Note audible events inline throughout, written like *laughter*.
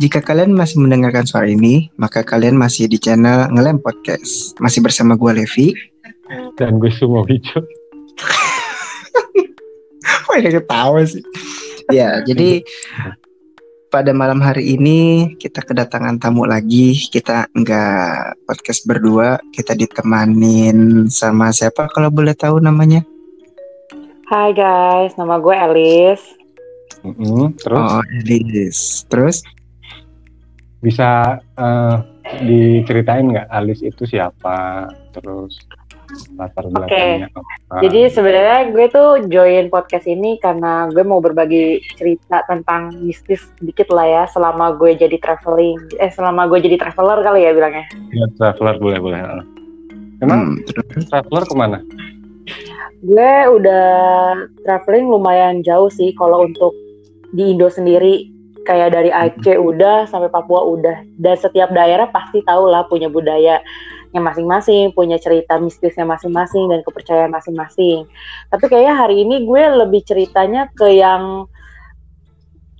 Jika kalian masih mendengarkan suara ini, maka kalian masih di channel Ngelem Podcast. Masih bersama gue Levi. Dan gue Sumo. *laughs* Kok ada ketawa sih? Ya, jadi pada malam hari ini kita kedatangan tamu lagi. Kita nggak podcast berdua, kita ditemanin sama siapa kalau boleh tahu namanya? Hai guys, nama gue Alice. Mm -hmm. Terus? Oh, Alice. Terus? Bisa uh, diceritain nggak Alis itu siapa terus latar belakangnya okay. apa? Jadi sebenarnya gue tuh join podcast ini karena gue mau berbagi cerita tentang mistis sedikit lah ya selama gue jadi traveling eh selama gue jadi traveler kali ya bilangnya. Ya traveler boleh boleh. Emang hmm. traveler ke mana? Gue udah traveling lumayan jauh sih kalau untuk di Indo sendiri kayak dari Aceh udah sampai Papua udah. Dan setiap daerah pasti tahu lah punya budaya yang masing-masing punya cerita mistisnya masing-masing dan kepercayaan masing-masing. Tapi kayaknya hari ini gue lebih ceritanya ke yang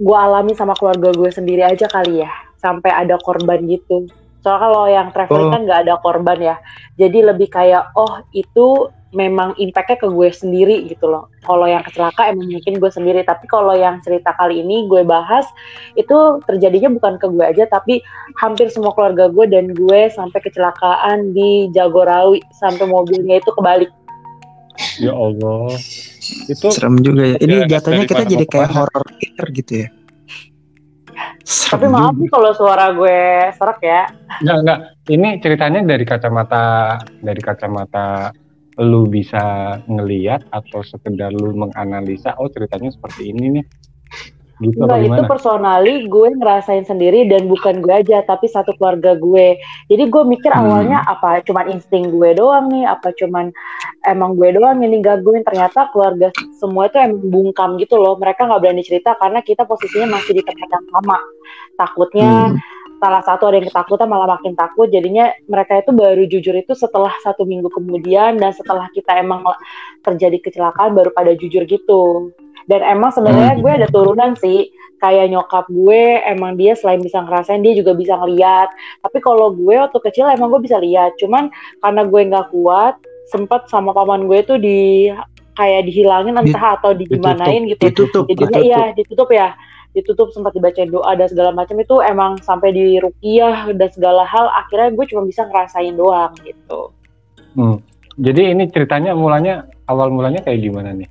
gue alami sama keluarga gue sendiri aja kali ya. Sampai ada korban gitu. Soalnya kalau yang traveling oh. kan nggak ada korban ya. Jadi lebih kayak oh itu memang impactnya ke gue sendiri gitu loh. Kalau yang kecelakaan emang mungkin gue sendiri, tapi kalau yang cerita kali ini gue bahas itu terjadinya bukan ke gue aja, tapi hampir semua keluarga gue dan gue sampai kecelakaan di Jagorawi sampai mobilnya itu kebalik. Ya Allah, itu serem juga ya. Ini jatuhnya kita jadi kayak horror gitu ya. Serem Tapi maaf nih kalau suara gue serak ya. Enggak, enggak. Ini ceritanya dari kacamata dari kacamata lu bisa ngeliat atau sekedar lu menganalisa oh ceritanya seperti ini nih. Gitu Enggak, itu personally gue ngerasain sendiri dan bukan gue aja tapi satu keluarga gue. Jadi gue mikir hmm. awalnya apa cuman insting gue doang nih apa cuman emang gue doang ini gaguin ternyata keluarga semua itu emang bungkam gitu loh. Mereka nggak berani cerita karena kita posisinya masih di tempat yang sama. Takutnya hmm salah satu ada yang ketakutan malah makin takut. Jadinya mereka itu baru jujur itu setelah satu minggu kemudian dan setelah kita emang terjadi kecelakaan baru pada jujur gitu. Dan emang sebenarnya hmm. gue ada turunan sih. Kayak nyokap gue emang dia selain bisa ngerasain dia juga bisa ngeliat. Tapi kalau gue waktu kecil emang gue bisa lihat cuman karena gue nggak kuat sempat sama paman gue tuh di kayak dihilangin entah atau digimanain gitu ditutup, jadinya iya ditutup ya ditutup sempat dibacain doa dan segala macam itu emang sampai di rukiah dan segala hal akhirnya gue cuma bisa ngerasain doang gitu. Hmm. Jadi ini ceritanya mulanya awal mulanya kayak gimana nih?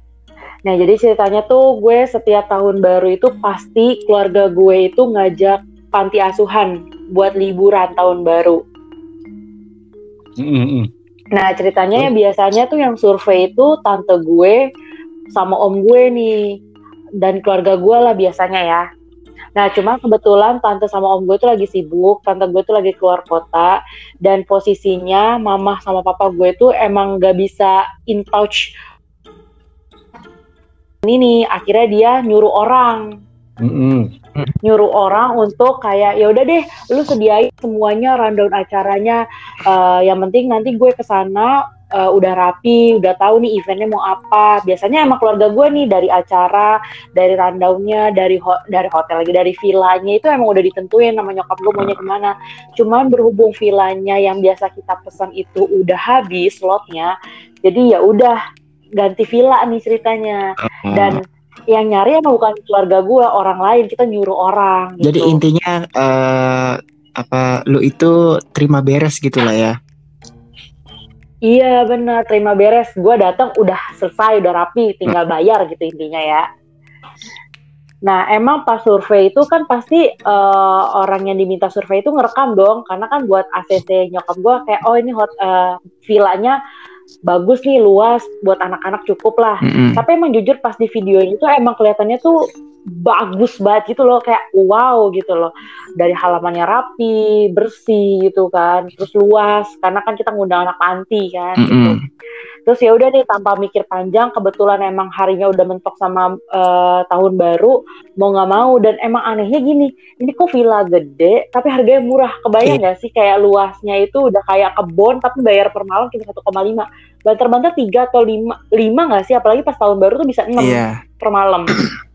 Nah jadi ceritanya tuh gue setiap tahun baru itu pasti keluarga gue itu ngajak panti asuhan buat liburan tahun baru. Mm -hmm. Nah ceritanya oh. biasanya tuh yang survei itu tante gue sama om gue nih dan keluarga gue lah biasanya ya. Nah, cuma kebetulan tante sama om gue tuh lagi sibuk, tante gue tuh lagi keluar kota, dan posisinya mama sama papa gue tuh emang gak bisa in touch. Ini nih, akhirnya dia nyuruh orang, mm -hmm. Nyuruh orang untuk kayak ya udah deh, lu sediain semuanya rundown acaranya. Uh, yang penting nanti gue ke sana uh, udah rapi, udah tahu nih eventnya mau apa. Biasanya emang keluarga gue nih dari acara, dari rundownnya, dari ho dari hotel lagi, dari villanya itu emang udah ditentuin nama nyokap gue maunya ke mana. Cuman berhubung villanya yang biasa kita pesan itu udah habis slotnya, jadi ya udah ganti villa nih ceritanya. Dan yang nyari emang bukan keluarga gue, orang lain kita nyuruh orang. Gitu. Jadi intinya uh, apa lu itu terima beres gitu lah ya? Iya benar, terima beres. Gue datang udah selesai, udah rapi, tinggal bayar gitu intinya ya. Nah, emang pas survei itu kan pasti uh, orang yang diminta survei itu ngerekam dong, karena kan buat ACC nyokap gue kayak oh ini hot uh, villanya bagus nih luas buat anak-anak cukup lah. Mm -hmm. Tapi emang jujur pas di video itu emang kelihatannya tuh bagus banget gitu loh kayak wow gitu loh dari halamannya rapi bersih gitu kan terus luas karena kan kita ngundang anak panti kan mm -hmm. gitu terus ya udah nih tanpa mikir panjang kebetulan emang harinya udah mentok sama uh, tahun baru mau nggak mau dan emang anehnya gini ini kok villa gede tapi harganya murah kebayang iya. nggak sih kayak luasnya itu udah kayak kebon tapi bayar per malam cuma 1,5 banter-banter tiga atau lima lima nggak sih apalagi pas tahun baru tuh bisa enam yeah. per malam *clears throat*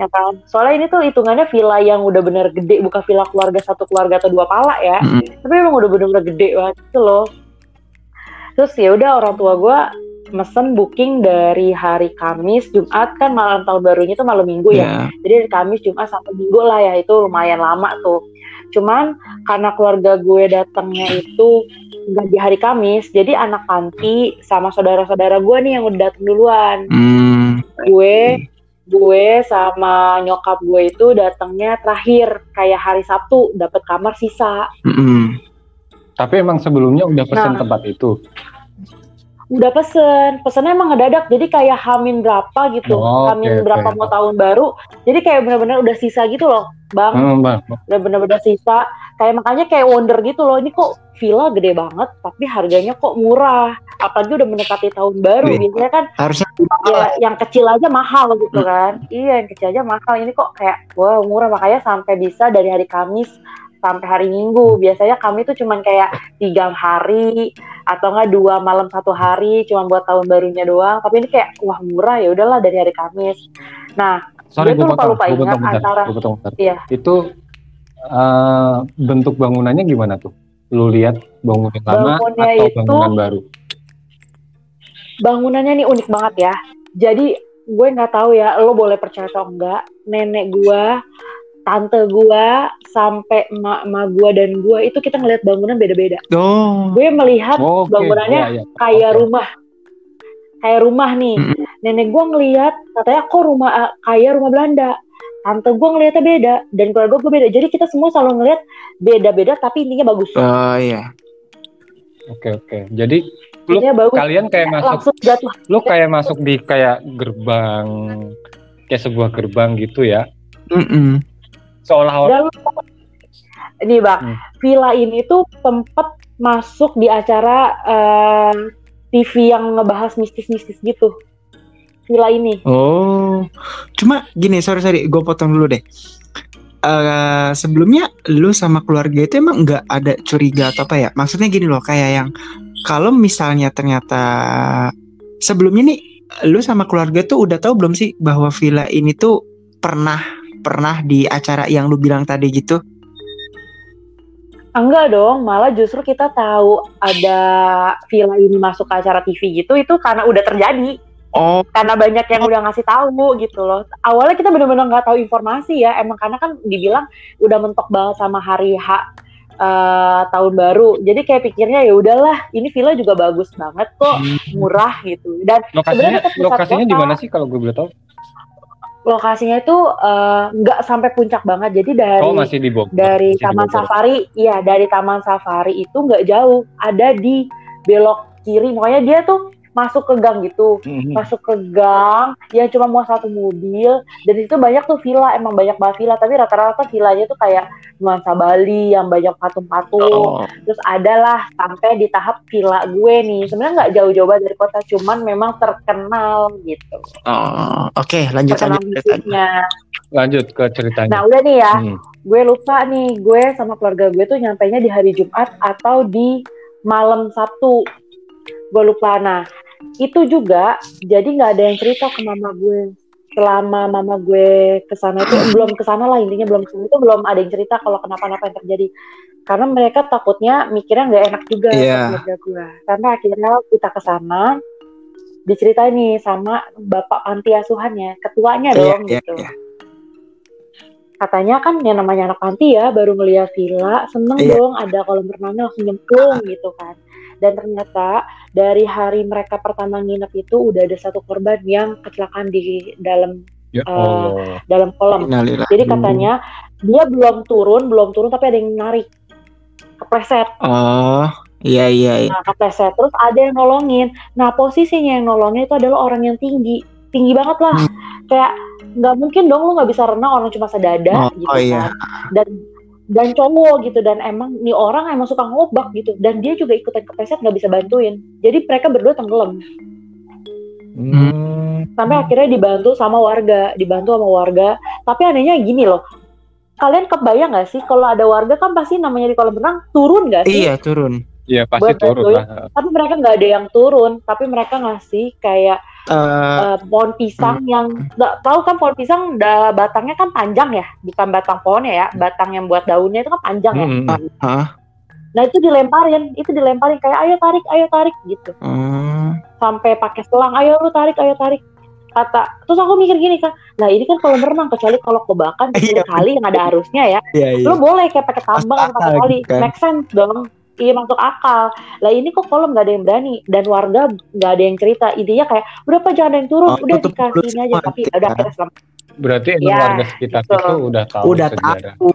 ya kan soalnya ini tuh hitungannya villa yang udah bener gede bukan villa keluarga satu keluarga atau dua pala ya mm. tapi emang udah bener-bener gede banget gitu loh terus ya udah orang tua gue mesen booking dari hari Kamis Jumat kan malam tahun barunya tuh malam Minggu ya yeah. jadi dari Kamis Jumat sampai Minggu lah ya itu lumayan lama tuh cuman karena keluarga gue datangnya itu nggak di hari Kamis jadi anak panti sama saudara-saudara gue nih yang udah datang duluan mm. gue gue sama nyokap gue itu datangnya terakhir kayak hari Sabtu dapat kamar sisa. Mm-hmm. Tapi emang sebelumnya udah pesen nah, tempat itu. Udah pesen, pesennya emang ngedadak, jadi kayak hamin berapa gitu, oh, hamin okay, berapa okay. mau tahun baru, jadi kayak benar-benar udah sisa gitu loh, bang. Hmm, bang. Udah benar-benar sisa, kayak makanya kayak wonder gitu loh, ini kok villa gede banget, tapi harganya kok murah. Apalagi udah mendekati tahun baru Wih, biasanya kan harusnya ya, yang kecil aja mahal gitu hmm. kan. Iya yang kecil aja mahal. Ini kok kayak wah wow, murah. Makanya sampai bisa dari hari Kamis sampai hari Minggu. Biasanya kami tuh cuman kayak tiga hari atau enggak dua malam satu hari cuman buat tahun barunya doang. Tapi ini kayak wah murah ya udahlah dari hari Kamis. Nah Sorry, gue lupa lupa ingat antara iya. Itu uh, bentuk bangunannya gimana tuh? Lu lihat bangunan lama atau bangunan baru? Bangunannya nih unik banget ya. Jadi gue nggak tahu ya, lo boleh percaya atau enggak, nenek gue, tante gue, sampai emak-emak gue dan gue itu kita ngeliat bangunan beda-beda. Oh. Gue melihat oh, okay. bangunannya ya, ya. kayak okay. rumah, kayak rumah nih. Mm -hmm. Nenek gue ngeliat katanya kok rumah uh, kayak rumah Belanda. Tante gue ngeliatnya beda dan keluarga gue beda. Jadi kita semua selalu ngeliat beda-beda tapi intinya bagus. Oh iya. Oke okay, oke. Okay. Jadi lu bagus. kalian kayak ya, masuk jatuh. lu kayak masuk di kayak gerbang kayak sebuah gerbang gitu ya mm -mm. Seolah-olah. Ini bang hmm. villa ini tuh tempat masuk di acara uh, eh, TV yang ngebahas mistis-mistis gitu. Villa ini. Oh. Cuma gini sorry sorry gue potong dulu deh. Uh, sebelumnya lu sama keluarga itu emang nggak ada curiga atau apa ya? Maksudnya gini loh, kayak yang kalau misalnya ternyata sebelumnya nih lu sama keluarga tuh udah tahu belum sih bahwa villa ini tuh pernah pernah di acara yang lu bilang tadi gitu? Enggak dong, malah justru kita tahu ada villa ini masuk ke acara TV gitu itu karena udah terjadi. Oh. Karena banyak yang udah ngasih tahu gitu loh. Awalnya kita benar-benar nggak tahu informasi ya, emang karena kan dibilang udah mentok banget sama hari H uh, tahun baru. Jadi kayak pikirnya ya udahlah, ini villa juga bagus banget kok, hmm. murah gitu. Dan lokasinya lokasinya di mana sih kalau gue boleh tahu? Lokasinya itu eh, nggak uh, sampai puncak banget. Jadi dari oh, masih di Bogor. dari masih Taman di Safari, iya dari Taman Safari itu nggak jauh, ada di belok kiri. Makanya dia tuh masuk ke gang gitu. Mm-hmm. masuk ke gang yang cuma mau satu mobil. Dan itu banyak tuh villa emang banyak banget villa. Tapi rata-rata villanya tuh kayak nuansa Bali yang banyak patung-patung. Oh. terus adalah sampai di tahap villa gue nih. Sebenarnya nggak jauh-jauh banget dari kota cuman memang terkenal gitu. Oh oke okay, lanjut terkenal lanjut lanjut ke ceritanya. Nah udah nih ya. Hmm. gue lupa nih gue sama keluarga gue tuh nyampainya di hari Jumat atau di malam Sabtu. Gue lupa. Nah itu juga jadi nggak ada yang cerita ke mama gue selama mama gue ke sana itu *clears throat* belum ke sana lah intinya belum ke sana itu belum ada yang cerita kalau kenapa-napa yang terjadi karena mereka takutnya mikirnya nggak enak juga yeah. keluarga gue karena akhirnya kita ke sana diceritain nih sama bapak panti asuhannya ketuanya iya, dong yeah, gitu yeah. katanya kan yang namanya anak panti ya baru ngeliat villa seneng yeah. dong ada kolam renangnya langsung nyemplung gitu kan dan ternyata dari hari mereka pertama nginep itu udah ada satu korban yang kecelakaan di dalam ya uh, dalam kolam. Jadi katanya dia belum turun, belum turun tapi ada yang narik kepleset. Oh, iya iya. iya. Nah, kepleset terus ada yang nolongin. Nah, posisinya yang nolongin itu adalah orang yang tinggi, tinggi banget lah. Hmm. Kayak nggak mungkin dong lu nggak bisa renang orang cuma sedada oh, gitu oh, iya. kan. Dan dan cowok gitu dan emang nih orang emang suka ngobak gitu dan dia juga ikutan kepleset nggak bisa bantuin. Jadi mereka berdua tenggelam. Hmm. Sampai akhirnya dibantu sama warga, dibantu sama warga. Tapi anehnya gini loh, kalian kebayang nggak sih kalau ada warga kan pasti namanya di kolam renang turun nggak sih? Iya turun. Iya pasti Buat turun lah. Tapi mereka nggak ada yang turun, tapi mereka ngasih kayak uh, uh, pohon pisang uh, yang nggak tahu kan pohon pisang da, batangnya kan panjang ya, bukan batang pohonnya ya, batang yang buat daunnya itu kan panjang ya. Uh, uh. Nah itu dilemparin, itu dilemparin kayak ayo tarik, ayo tarik gitu. Uh. Sampai pakai selang, ayo lu tarik, ayo tarik kata terus aku mikir gini kan nah ini kan kalau berenang kecuali kalau kebakan *laughs* iya. kali yang ada arusnya ya iya, iya. lo boleh kayak pakai tambang atau pakai kali kan. make sense dong iya masuk akal lah ini kok kolam nggak ada yang berani dan warga nggak ada yang cerita intinya kayak udah apa jangan ada yang turun oh, udah dikasih aja tapi udah akhirnya selamat Berarti ya, warga sekitar gitu. itu udah tahu udah sejarah. Tahu.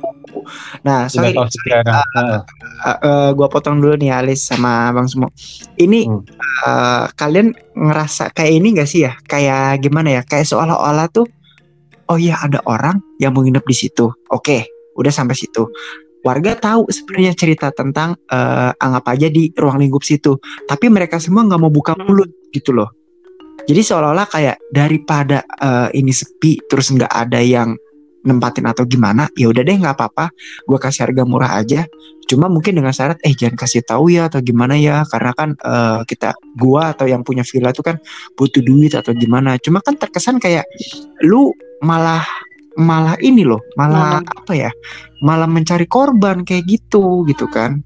Nah, sorry, udah tahu sejarah. Uh, uh, uh, gua potong dulu nih Alis sama Bang Sumo. Ini hmm. uh, kalian ngerasa kayak ini gak sih ya? Kayak gimana ya? Kayak seolah-olah tuh oh iya ada orang yang mau nginep di situ. Oke, udah sampai situ. Warga tahu sebenarnya cerita tentang uh, anggap aja di ruang lingkup situ, tapi mereka semua nggak mau buka mulut gitu loh. Jadi seolah-olah kayak daripada uh, ini sepi terus nggak ada yang nempatin atau gimana, ya udah deh nggak apa-apa, gue kasih harga murah aja. Cuma mungkin dengan syarat, eh jangan kasih tahu ya atau gimana ya, karena kan uh, kita, gue atau yang punya villa itu kan butuh duit atau gimana. Cuma kan terkesan kayak lu malah malah ini loh, malah hmm. apa ya, malah mencari korban kayak gitu gitu kan.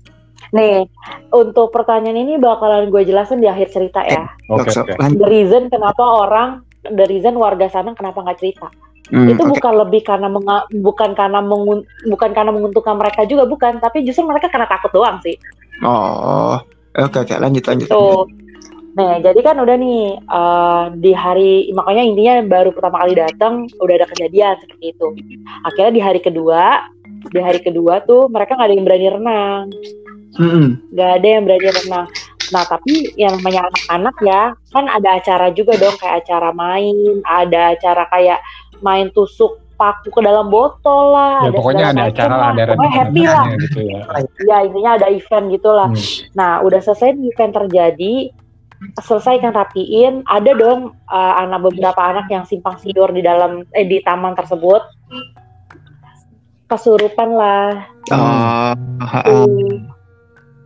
Nih, untuk pertanyaan ini bakalan gue jelasin di akhir cerita ya. Eh, okay, okay. The reason kenapa orang, the reason warga sana kenapa nggak cerita. Hmm, itu okay. bukan lebih karena menga, bukan karena mengun, bukan karena menguntungkan mereka juga bukan, tapi justru mereka karena takut doang sih. Oh, oke okay, oke okay. lanjut lanjut. Tuh. Nah, jadi kan udah nih uh, di hari makanya intinya baru pertama kali datang udah ada kejadian seperti itu. Akhirnya di hari kedua, di hari kedua tuh mereka nggak ada yang berani renang mm-hmm. Gak ada yang berani renang. Nah tapi yang namanya anak-anak ya kan ada acara juga dong kayak acara main, ada acara kayak main tusuk paku ke dalam botol lah. Ya, ada pokoknya ada acara lah, ada pokoknya happy lah. Gitu ya. ya intinya ada event gitulah. Hmm. Nah udah selesai event terjadi, selesai kan rapiin, ada dong uh, anak beberapa anak yang simpang siur di dalam eh di taman tersebut. Kesurupan lah. Oh, hmm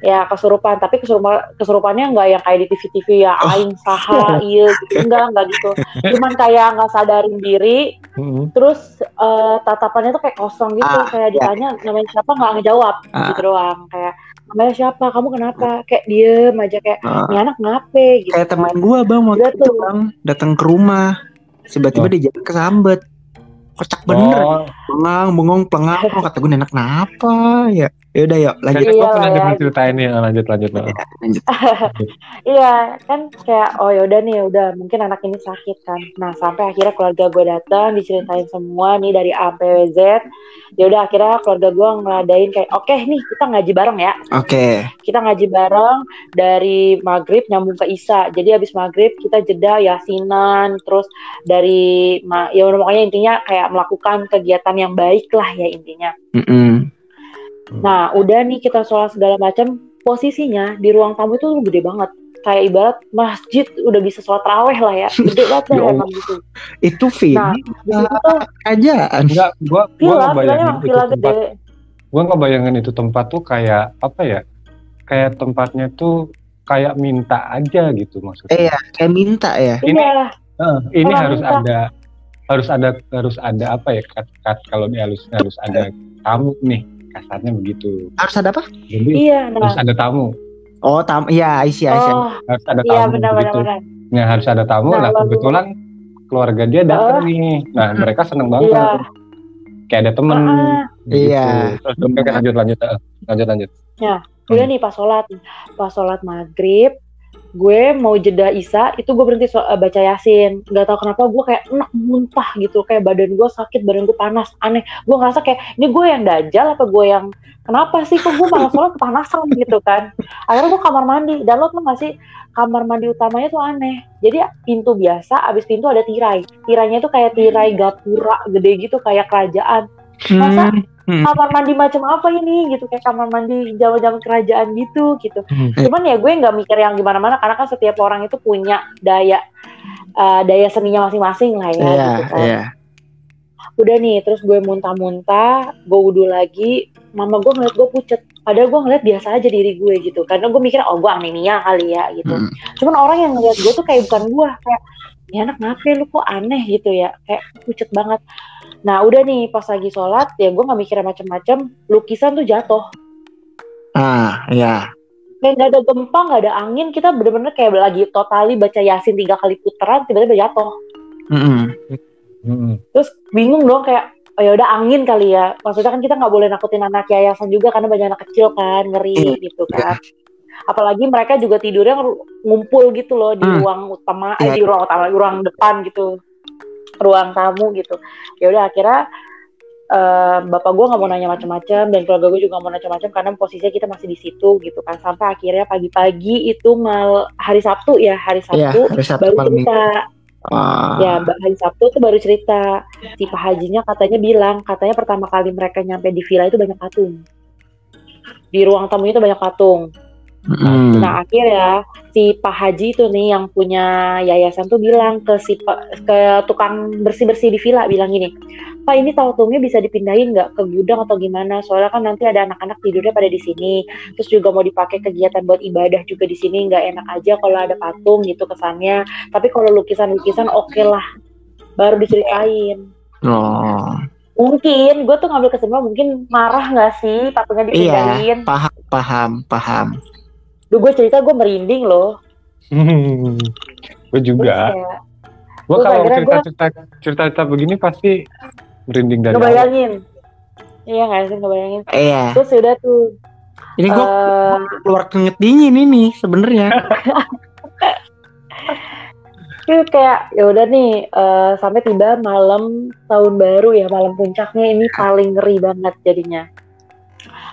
ya kesurupan. Tapi kesurupan kesurupannya nggak yang kayak di TV TV ya oh. aing saha iya gitu. Enggak enggak gitu. Cuman kayak nggak sadarin diri. Mm-hmm. terus uh, tatapannya tuh kayak kosong gitu. Ah, kayak ya. ditanya namanya siapa? Nggak ngejawab. Ah. gitu doang. Kayak namanya siapa? Kamu kenapa? Kayak diem aja kayak ah. ini anak ngape? Gitu kayak teman gua bang waktu itu bang datang ke rumah. Tiba-tiba oh. dia jalan kesambet kocak bener. Oh. pengang bengong pengang. Kata gue enak kenapa? Ya Ya udah yuk lanjut. Iya, pernah dengar cerita ini lanjut lanjut. Iya, lanjut. *laughs* iya kan kayak oh ya udah nih udah mungkin anak ini sakit kan. Nah sampai akhirnya keluarga gue datang diceritain semua nih dari A sampai Z. Ya udah akhirnya keluarga gue ngeladain kayak oke okay, nih kita ngaji bareng ya. Oke. Okay. Kita ngaji bareng dari maghrib nyambung ke Isa. Jadi habis maghrib kita jeda yasinan terus dari ya udah pokoknya intinya kayak melakukan kegiatan yang baik lah ya intinya. Mm -hmm Hmm. Nah, udah nih kita sholat segala macam, posisinya di ruang tamu itu gede banget. Kayak ibarat masjid udah bisa sholat raweh lah ya, gede *laughs* banget lah emang gitu. Itu film. Nah, di situ tuh aja. Enggak, gua gua nggak bayangin itu tempat. Gua nggak bayangin itu tempat tuh kayak apa ya? Kayak tempatnya tuh kayak minta aja gitu maksudnya. Iya, kayak minta ya. Ini, iya. uh, ini harus minta. ada harus ada harus ada apa ya kat, kat kalau di halus harus ada tamu nih kasarnya begitu. Harus ada apa? Jadi iya, nah. harus ada tamu. Oh tamu iya Aisyah Aisyah oh, harus ada iya, tamu iya, benar, begitu. benar, benar. nah harus ada tamu. Nah, lah kebetulan keluarga dia datang uh, nih. Nah mereka seneng banget. Iya. kayak ada temen. Uh, gitu. iya. Terus oke lanjut lanjut lanjut lanjut ya udah hmm. nih pas sholat. Pas sholat maghrib gue mau jeda Isa itu gue berhenti so, uh, baca Yasin. Nggak tahu kenapa gue kayak enak muntah gitu. Kayak badan gue sakit badan gue panas. Aneh. Gue ngerasa kayak ini gue yang dajal apa gue yang kenapa sih kok gue malah soalnya kepanasan *laughs* gitu kan? Akhirnya gue kamar mandi. Dan lo tuh masih kamar mandi utamanya tuh aneh. Jadi pintu biasa abis pintu ada tirai. Tirainya tuh kayak tirai gapura gede gitu kayak kerajaan. Masa hmm hmm. kamar mandi macam apa ini gitu kayak kamar mandi zaman-zaman kerajaan gitu gitu hmm. cuman ya gue nggak mikir yang gimana-mana karena kan setiap orang itu punya daya uh, daya seninya masing-masing lah ya yeah, gitu kan yeah. udah nih terus gue muntah-muntah gue wudhu lagi mama gue ngeliat gue pucet padahal gue ngeliat biasa aja diri gue gitu karena gue mikir oh gue anemia kali ya gitu hmm. cuman orang yang ngeliat gue tuh kayak bukan gue kayak ya anak kenapa lu kok aneh gitu ya kayak pucet banget Nah udah nih pas lagi sholat ya gue nggak mikir macam-macam lukisan tuh jatuh. Ah ya. Kayak nggak ada gempa nggak ada angin kita bener-bener kayak lagi totali baca yasin tiga kali putaran tiba-tiba jatuh. Mm -hmm. Mm -hmm. Terus bingung dong kayak oh ya udah angin kali ya. Maksudnya kan kita nggak boleh nakutin anak yayasan juga karena banyak anak kecil kan ngeri mm. gitu kan. Apalagi mereka juga tidurnya ngumpul gitu loh di mm. ruang utama, yeah. eh, di ruang utama, di ruang depan gitu ruang tamu gitu ya udah akhirnya uh, bapak gue nggak mau nanya macam-macam dan keluarga gue juga nggak mau nanya macam-macam karena posisinya kita masih di situ gitu kan sampai akhirnya pagi-pagi itu mal hari Sabtu ya hari iya, Sabtu, ya, hari Sabtu baru cerita Wah. Ya, hari Sabtu tuh baru cerita si Pak Hajinya katanya bilang katanya pertama kali mereka nyampe di villa itu banyak patung. Di ruang tamunya itu banyak patung. Mm. Nah akhirnya si Pak Haji itu nih yang punya yayasan tuh bilang ke si ke tukang bersih bersih di villa bilang gini, Pak ini tautungnya bisa dipindahin nggak ke gudang atau gimana? Soalnya kan nanti ada anak-anak tidurnya pada di sini, terus juga mau dipakai kegiatan buat ibadah juga di sini nggak enak aja kalau ada patung gitu kesannya. Tapi kalau lukisan-lukisan oke okay lah, baru diceritain. Oh mungkin gue tuh ngambil kesimpulan mungkin marah nggak sih patungnya dipindahin iya, paham paham paham Duh, gue cerita gue merinding loh. *laughs* gue juga. Gue kalau cerita, cerita cerita cerita begini pasti merinding dari. Ngebayangin. Iya nggak sih ngebayangin. Iya. Terus sudah tuh. Ini gue uh, keluar keringet dingin ini sebenarnya. *laughs* Itu kayak ya udah nih uh, sampai tiba malam tahun baru ya malam puncaknya ini paling ngeri banget jadinya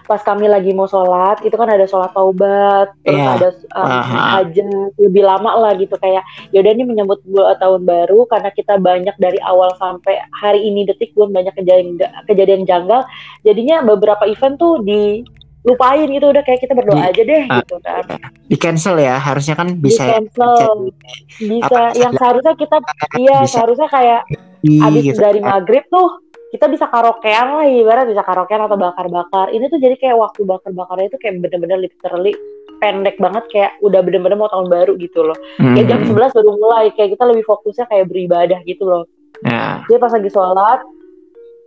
pas kami lagi mau sholat itu kan ada sholat taubat terus yeah. ada um, hajat lebih lama lah gitu. Kayak yaudah ini menyambut tahun baru karena kita banyak dari awal sampai hari ini detik pun banyak kejadian kejadian janggal jadinya beberapa event tuh di lupain gitu. Udah kayak kita berdoa di, aja deh uh, gitu kan. Di cancel ya harusnya kan bisa di cancel. Bisa. Apa, yang seharusnya kita iya seharusnya kayak abis gitu. dari maghrib tuh kita bisa karaokean lah ibarat bisa karaokean atau bakar-bakar ini tuh jadi kayak waktu bakar-bakarnya itu kayak bener-bener literally pendek banget kayak udah bener-bener mau tahun baru gitu loh hmm. kayak jam 11 baru mulai kayak kita lebih fokusnya kayak beribadah gitu loh yeah. jadi pas lagi sholat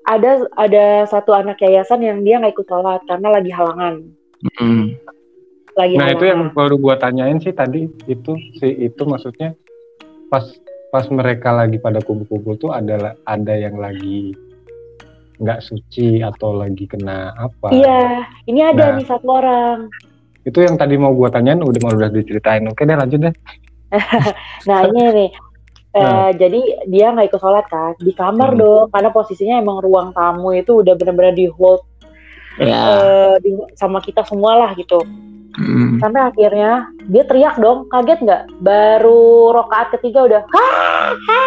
ada ada satu anak yayasan yang dia nggak ikut sholat karena lagi halangan hmm. lagi nah halangan. itu yang baru gua tanyain sih tadi itu si itu maksudnya pas pas mereka lagi pada kumpul-kumpul tuh adalah ada yang lagi nggak suci atau lagi kena apa. Iya, ini ada nah, nih satu orang. Itu yang tadi mau gue tanyain udah mau udah diceritain. Oke deh lanjut deh. *laughs* nah ini nih. *laughs* Eh, nah. jadi dia nggak ikut sholat kan di kamar hmm. dong karena posisinya emang ruang tamu itu udah benar-benar di hold yeah. Ya. uh, sama kita semua lah gitu hmm. sampai akhirnya dia teriak dong kaget nggak baru rokaat ketiga udah ha, ha,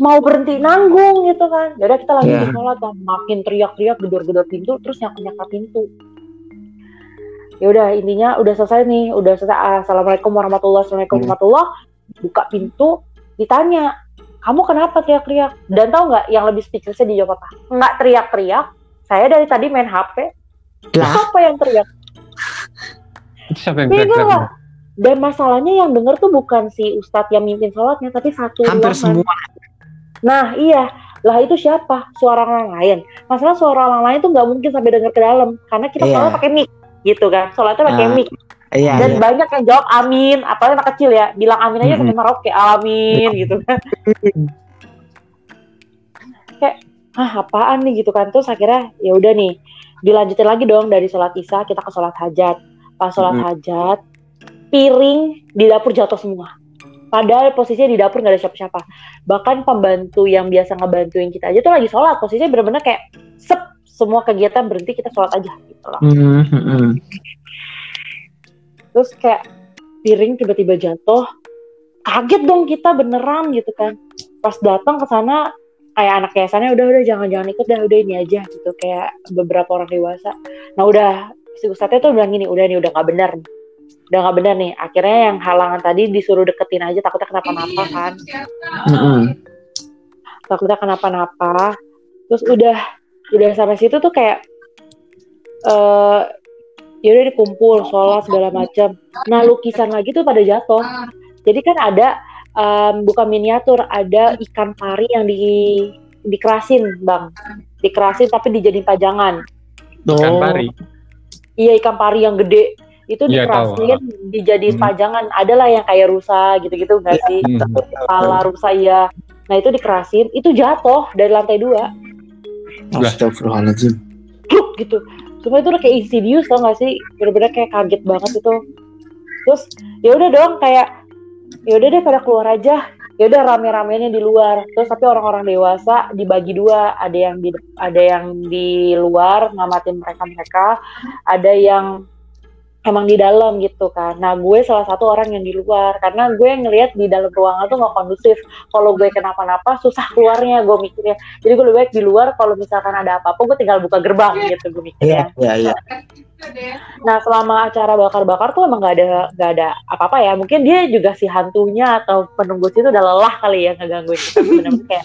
mau berhenti nanggung gitu kan. Jadi kita lagi yeah. di sholat kan makin teriak-teriak gedor-gedor pintu terus nyaka-nyaka pintu. Ya udah intinya udah selesai nih udah selesai. Assalamualaikum warahmatullahi wabarakatuh. Hmm. buka pintu ditanya kamu kenapa teriak-teriak? Dan tahu nggak yang lebih speechlessnya dijawab apa nggak teriak-teriak. Saya dari tadi main HP lah. Siapa yang teriak? Siapa yang teriak dan masalahnya yang denger tuh bukan si ustadz yang mimpin sholatnya tapi satu hampir ruangan. semua Nah iya, lah itu siapa? Suara orang lain. Masalah suara orang lain tuh nggak mungkin sampai dengar ke dalam karena kita yeah. pakai mic gitu kan. Sholatnya pakai uh, mic. Iya, Dan iya. banyak yang jawab amin, apalagi anak kecil ya, bilang amin aja mm -hmm. sampai amin gitu kan. *laughs* Kayak ah apaan nih gitu kan terus akhirnya ya udah nih dilanjutin lagi dong dari sholat isya kita ke sholat hajat pas sholat mm -hmm. hajat piring di dapur jatuh semua. Padahal posisinya di dapur nggak ada siapa-siapa. Bahkan pembantu yang biasa ngebantuin kita aja tuh lagi sholat. Posisinya benar-benar kayak sep semua kegiatan berhenti kita sholat aja gitu loh. Mm -hmm. terus kayak piring tiba-tiba jatuh. Kaget dong kita beneran gitu kan. Pas datang ke sana kayak anak yayasannya udah udah jangan jangan ikut dah udah ini aja gitu. Kayak beberapa orang dewasa. Nah udah si ustadznya tuh bilang gini udah nih udah nggak benar nih udah nggak benar nih akhirnya yang halangan tadi disuruh deketin aja takutnya kenapa-napa kan. mm-hmm. takutnya kenapa-napa. Terus udah udah sampai situ tuh kayak uh, ya udah dikumpul sholat segala macam nah lukisan lagi tuh pada jatuh. Jadi kan ada um, bukan miniatur ada ikan pari yang di dikerasin bang. Dikerasin tapi dijadiin pajangan. Ikan pari? Iya ikan pari yang gede itu ya, dikerasin dijadiin hmm. pajangan. Adalah yang kayak rusa gitu-gitu enggak sih? Hmm. kepala rusa ya nah itu dikerasin. Itu jatuh dari lantai dua. Astagfirullahaladzim. Gitu. Cuma itu udah kayak insidious tau gak sih? Bener-bener kayak kaget banget itu. Terus ya udah dong kayak ya udah deh pada keluar aja. Ya udah rame-ramenya di luar. Terus tapi orang-orang dewasa dibagi dua. Ada yang di ada yang di luar ngamatin mereka mereka ada yang emang di dalam gitu kan. Nah gue salah satu orang yang di luar karena gue ngelihat di dalam ruangan tuh nggak kondusif. Kalau gue kenapa-napa susah keluarnya gue mikirnya. Jadi gue lebih baik di luar kalau misalkan ada apa-apa gue tinggal buka gerbang gitu gue mikirnya. Iya iya. Nah selama acara bakar-bakar tuh emang gak ada gak ada apa-apa ya. Mungkin dia juga si hantunya atau penunggu situ udah lelah kali ya ngegangguin kita. Bener-bener kayak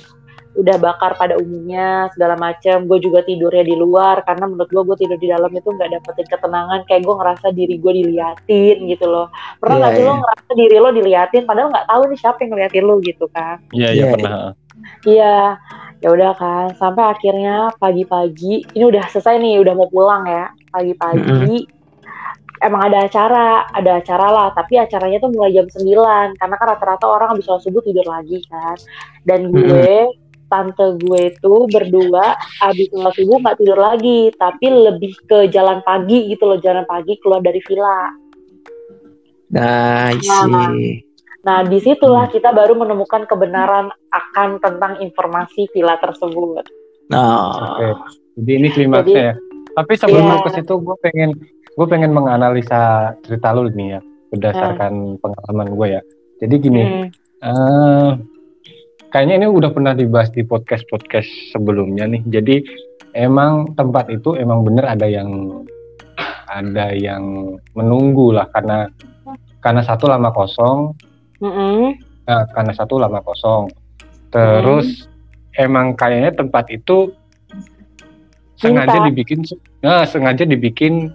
udah bakar pada umumnya segala macam gue juga tidurnya di luar karena menurut gue gue tidur di dalam itu nggak dapetin ketenangan. Kayak gue ngerasa diri gue diliatin gitu loh. Pernah nggak yeah, sih yeah. lo iya. ngerasa diri lo diliatin? Padahal nggak tahu nih siapa yang ngeliatin lo gitu kan. Iya yeah, iya yeah, pernah. Iya. Ya udah kan sampai akhirnya pagi-pagi ini udah selesai nih udah mau pulang ya. Pagi-pagi mm -hmm emang ada acara, ada acara lah, tapi acaranya tuh mulai jam 9 karena kan rata-rata orang habis sholat subuh tidur lagi kan. Dan gue hmm tante gue itu berdua abis sholat subuh nggak tidur lagi tapi lebih ke jalan pagi gitu loh jalan pagi keluar dari villa nah nah, nah di situlah hmm. kita baru menemukan kebenaran akan tentang informasi villa tersebut nah oke jadi ini klimaksnya ya tapi sebelum yeah. ke situ gue pengen gue pengen menganalisa cerita lu nih ya berdasarkan hmm. pengalaman gue ya jadi gini hmm. uh, kayaknya ini udah pernah dibahas di podcast podcast sebelumnya nih. Jadi emang tempat itu emang bener ada yang ada yang menunggu lah karena karena satu lama kosong. Mm -hmm. nah, karena satu lama kosong. Terus mm. emang kayaknya tempat itu sengaja dibikin nah sengaja dibikin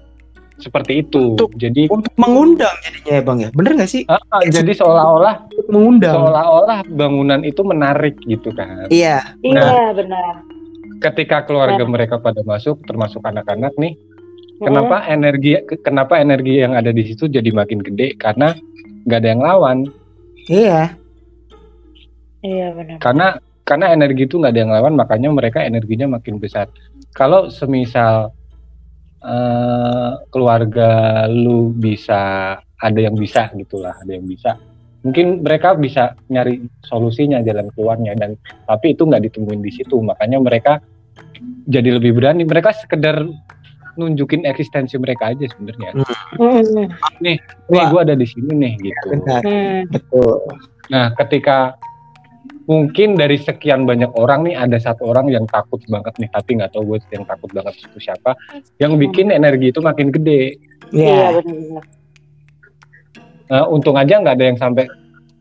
seperti itu. Untuk, jadi untuk mengundang jadinya ya bang ya, bener nggak sih? Uh, jadi seolah-olah mengundang. Seolah-olah bangunan itu menarik gitu kan? Iya. Nah, iya benar. Ketika keluarga ya. mereka pada masuk, termasuk anak-anak nih, hmm. kenapa energi kenapa energi yang ada di situ jadi makin gede? Karena nggak ada yang lawan. Iya. Iya benar. Karena karena energi itu nggak ada yang lawan, makanya mereka energinya makin besar. Kalau semisal uh, keluarga lu bisa ada yang bisa gitulah ada yang bisa. Mungkin mereka bisa nyari solusinya jalan keluarnya dan tapi itu nggak ditemuin di situ. Makanya mereka jadi lebih berani. Mereka sekedar nunjukin eksistensi mereka aja sebenarnya. Hmm. nih nih gue ada di sini nih gitu. Benar. Hmm. betul. Nah ketika mungkin dari sekian banyak orang nih ada satu orang yang takut banget nih tapi nggak tahu gue yang takut banget itu siapa yang bikin energi itu makin gede. Iya yeah. benar nah, untung aja nggak ada yang sampai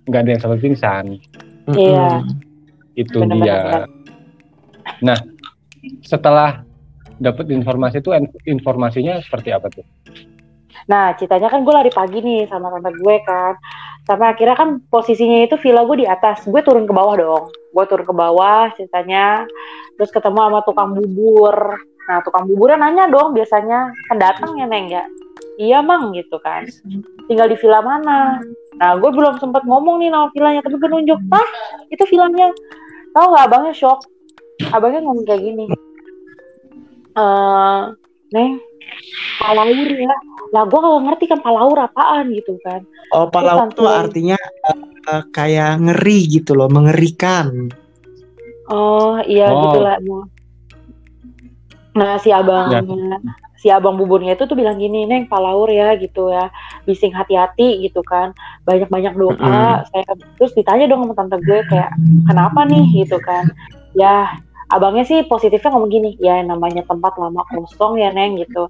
nggak ada yang sampai pingsan. Iya. Itu bener, dia. bener. nah setelah dapat informasi itu informasinya seperti apa tuh? Nah, ceritanya kan gue lari pagi nih sama tante gue kan. Sampai akhirnya kan posisinya itu villa gue di atas. Gue turun ke bawah dong. Gue turun ke bawah ceritanya. Terus ketemu sama tukang bubur. Nah, tukang buburnya nanya dong biasanya. Kan datang ya, Neng ya? Iya, Mang gitu kan. Tinggal di villa mana? Nah, gue belum sempat ngomong nih nama villanya. Tapi gue nunjuk, Pak, itu villanya. Tahu gak abangnya shock? Abangnya ngomong kayak gini. Uh, Neng, palaur ya. Lah gue gak ngerti kan palaur apaan gitu kan. Oh palaur itu artinya uh, kayak ngeri gitu loh mengerikan. Oh iya oh. gitu lah. Nah si abangnya ya. si abang buburnya itu tuh bilang gini neng palaur ya gitu ya. Bising hati-hati gitu kan. Banyak-banyak doa mm. saya terus ditanya dong sama tante gue kayak kenapa nih? gitu kan. Ya abangnya sih positifnya ngomong gini ya namanya tempat lama kosong ya neng gitu.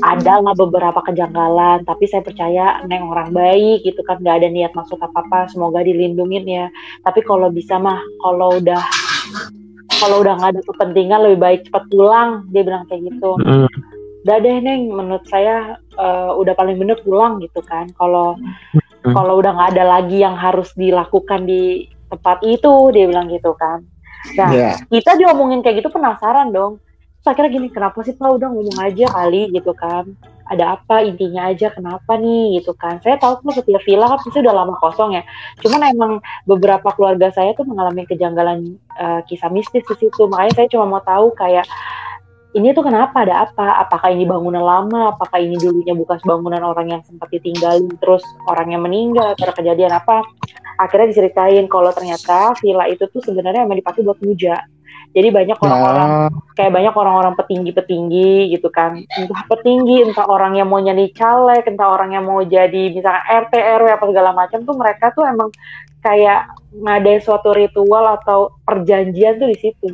Ada lah beberapa kejanggalan tapi saya percaya neng orang baik gitu kan. Nggak ada niat maksud apa apa semoga dilindungin ya. Tapi kalau bisa mah kalau udah kalau udah nggak ada kepentingan lebih baik cepat pulang dia bilang kayak gitu. Mm. udah deh neng menurut saya uh, udah paling bener pulang gitu kan. Kalau mm. kalau udah nggak ada lagi yang harus dilakukan di tempat itu dia bilang gitu kan Nah, yeah. kita diomongin kayak gitu penasaran dong. Terus akhirnya gini, kenapa sih Pak udah ngomong aja kali gitu kan. Ada apa intinya aja kenapa nih gitu kan. Saya tahu kan setiap villa kan pasti udah lama kosong ya. Cuman emang beberapa keluarga saya tuh mengalami kejanggalan uh, kisah mistis di situ. Makanya saya cuma mau tahu kayak ini tuh kenapa ada apa? Apakah ini bangunan lama? Apakah ini dulunya bukan bangunan orang yang sempat ditinggalin terus orangnya meninggal atau kejadian apa? Akhirnya diceritain kalau ternyata villa itu tuh sebenarnya emang dipakai buat puja. Jadi banyak orang-orang nah. kayak banyak orang-orang petinggi-petinggi gitu kan. Entah petinggi, entah orang yang mau jadi caleg, entah orang yang mau jadi misalnya RT RW apa segala macam tuh mereka tuh emang kayak ngadain suatu ritual atau perjanjian tuh di situ.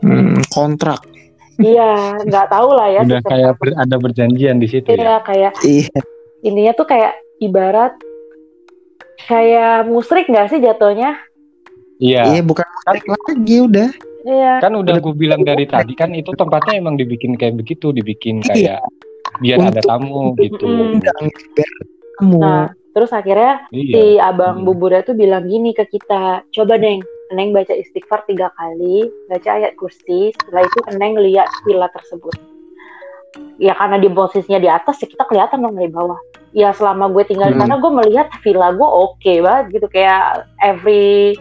Hmm, kontrak. Iya, nggak tahu lah ya. Udah kayak ber, ada berjanjian di situ iya, ya. kayak iya. Ininya tuh kayak ibarat kayak musrik nggak sih jatuhnya? Iya. Iya, bukan musrik kan, lagi udah. Iya. Kan udah gue bilang dari tadi kan itu tempatnya emang dibikin kayak begitu, dibikin iya. kayak biar Untuk, ada tamu gitu. tamu. Nah, terus akhirnya iya. si abang buburnya tuh bilang gini ke kita, coba deng Neng baca istighfar tiga kali, baca ayat kursi, setelah itu Neng lihat villa tersebut. Ya karena di posisinya di atas, ya kita kelihatan dong dari bawah. Ya selama gue tinggal hmm. di sana, gue melihat villa gue oke okay banget gitu. Kayak every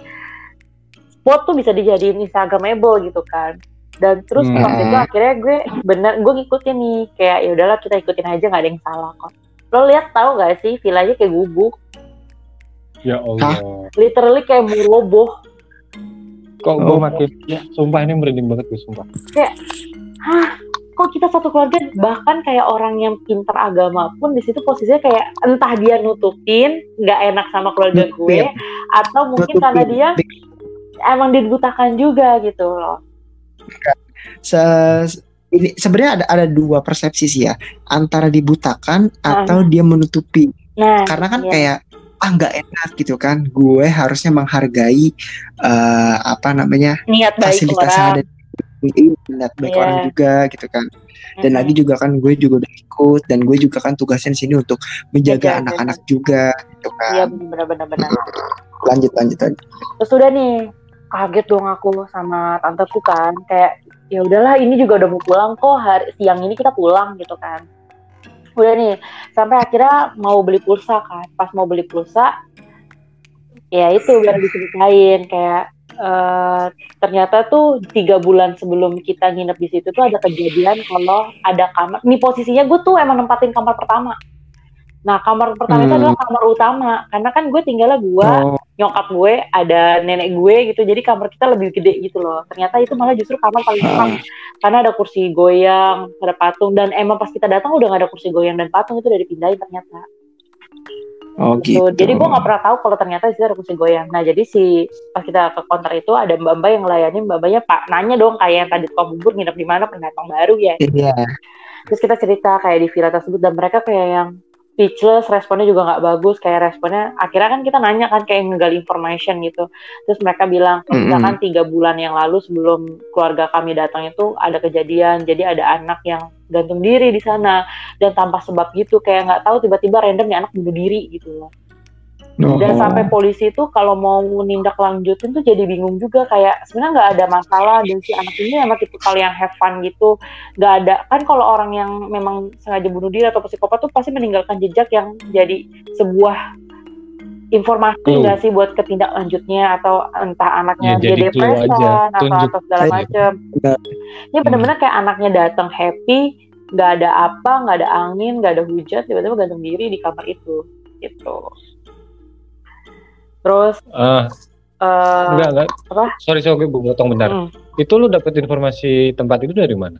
spot tuh bisa dijadiin Instagramable gitu kan. Dan terus hmm. waktu itu akhirnya gue bener, gue ngikutin nih. Kayak ya udahlah kita ikutin aja, nggak ada yang salah kok. Lo lihat tahu gak sih villanya kayak gubuk? Ya Allah. Literally kayak mau roboh kok gue oh. makin ya sumpah ini merinding banget gue sumpah. Kayak hah kok kita satu keluarga? Bahkan kayak orang yang pinter agama pun di situ posisinya kayak entah dia nutupin nggak enak sama keluarga gue atau mungkin nutupin. karena dia emang dibutakan juga gitu loh. Se ini sebenarnya ada ada dua persepsi sih ya. Antara dibutakan atau dia menutupi. Nah, karena kan iya. kayak ah nggak enak gitu kan. Gue harusnya menghargai uh, apa namanya niat baik fasilitas orang. ada niat baik yeah. orang juga gitu kan. Dan mm-hmm. lagi juga kan gue juga udah ikut dan gue juga kan tugasnya di sini untuk menjaga anak-anak juga gitu kan. Iya benar-benar benar lanjut lanjut lanjut. Terus udah nih kaget dong aku sama tanteku kan kayak ya udahlah ini juga udah mau pulang kok hari siang ini kita pulang gitu kan udah nih sampai akhirnya mau beli pulsa kan pas mau beli pulsa ya itu baru diceritain kayak uh, ternyata tuh tiga bulan sebelum kita nginep di situ tuh ada kejadian kalau ada kamar ini posisinya gue tuh emang nempatin kamar pertama Nah kamar pertama hmm. itu adalah kamar utama karena kan gue tinggalnya gue, oh. Nyokap gue, ada nenek gue gitu. Jadi kamar kita lebih gede gitu loh. Ternyata itu malah justru kamar paling enak hmm. karena ada kursi goyang, ada patung dan emang pas kita datang udah gak ada kursi goyang dan patung itu udah dipindahin ternyata. Oh gitu. gitu. Jadi gue nggak pernah tahu kalau ternyata itu ada kursi goyang. Nah jadi si pas kita ke counter itu ada mbak-mbak yang melayani mbak-mbaknya pak nanya dong kayak yang tadi tukang bubur nginep di mana pendatang baru ya. Iya. Yeah. Terus kita cerita kayak di villa tersebut dan mereka kayak yang speechless responnya juga nggak bagus kayak responnya akhirnya kan kita nanya kan kayak ngegali information gitu terus mereka bilang mm -hmm. tiga bulan yang lalu sebelum keluarga kami datang itu ada kejadian jadi ada anak yang gantung diri di sana dan tanpa sebab gitu kayak nggak tahu tiba-tiba random nih anak bunuh diri gitu loh Oh. Dan sampai polisi itu kalau mau nindak lanjutin tuh jadi bingung juga kayak sebenarnya nggak ada masalah dan si anak ini emang tipe kali yang have fun gitu. Nggak ada kan kalau orang yang memang sengaja bunuh diri atau psikopat tuh pasti meninggalkan jejak yang jadi sebuah informasi nggak hmm. sih buat ketindak lanjutnya atau entah anaknya ya, dia depresan atau atau segala macam. Ini benar-benar kayak anaknya datang happy nggak ada apa nggak ada angin nggak ada hujan tiba-tiba gantung diri di kamar itu. Gitu terus uh, uh, enggak enggak. apa? Sorry sorry gue potong bentar. Mm. itu lu dapet informasi tempat itu dari mana?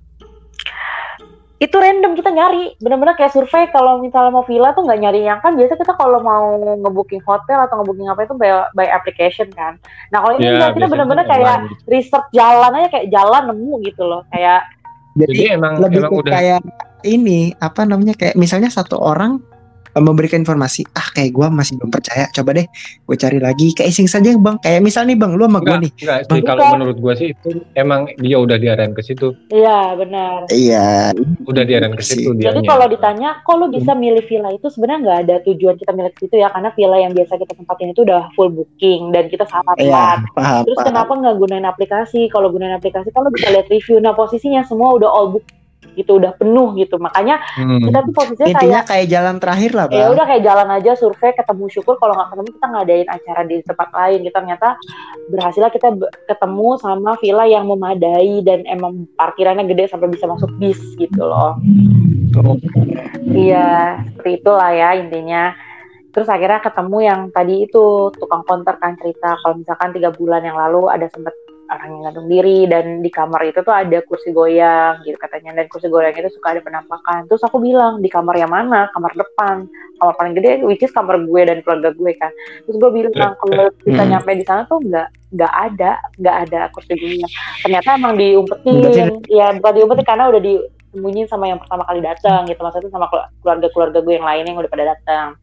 Itu random kita nyari. Bener-bener kayak survei kalau misalnya mau villa tuh nggak nyari yang kan biasa kita kalau mau ngebooking hotel atau ngebooking apa itu by, by application kan. Nah kalau ini yeah, kita bener-bener kayak gitu. research jalan aja kayak jalan nemu gitu loh. Kayak jadi, jadi emang lebih emang udah kayak ini apa namanya kayak misalnya satu orang memberikan informasi ah kayak gue masih belum percaya coba deh gue cari lagi kayak iseng saja bang. Kayak misal nih bang lu sama gue nih. enggak bang, kalau menurut gue sih itu emang dia udah diarahin ke situ. Iya benar. Iya. Udah diarahin ke situ dia jadi kalau ditanya kok lu bisa milih villa itu sebenarnya nggak ada tujuan kita milih ke situ ya karena villa yang biasa kita tempatin itu udah full booking dan kita sangat iya, paham, terus paham. kenapa nggak gunain aplikasi? Kalau gunain aplikasi kalau bisa lihat review. Nah posisinya semua udah all book gitu udah penuh gitu. Makanya hmm. kita tuh posisinya intinya kayak, kayak jalan terakhir lah ya udah kayak jalan aja survei ketemu syukur kalau nggak ketemu kita ngadain acara di tempat lain. Kita ternyata berhasil kita ketemu sama villa yang memadai dan emang parkirannya gede sampai bisa masuk bis gitu loh. Oh. iya seperti itulah ya intinya. Terus akhirnya ketemu yang tadi itu tukang konter kan cerita. Kalau misalkan tiga bulan yang lalu ada sempat orang yang gantung diri dan di kamar itu tuh ada kursi goyang gitu katanya. Dan kursi goyang itu suka ada penampakan. Terus aku bilang di kamar yang mana? Kamar depan. Kamar paling gede which is kamar gue dan keluarga gue kan. Terus gue bilang nah, kalau bisa hmm. nyampe di sana tuh nggak nggak ada nggak ada kursi goyang. Ternyata emang diumpetin. Ya bukan diumpetin karena udah disembunyiin sama yang pertama kali datang gitu. Maksudnya sama keluarga-keluarga gue yang lain yang udah pada datang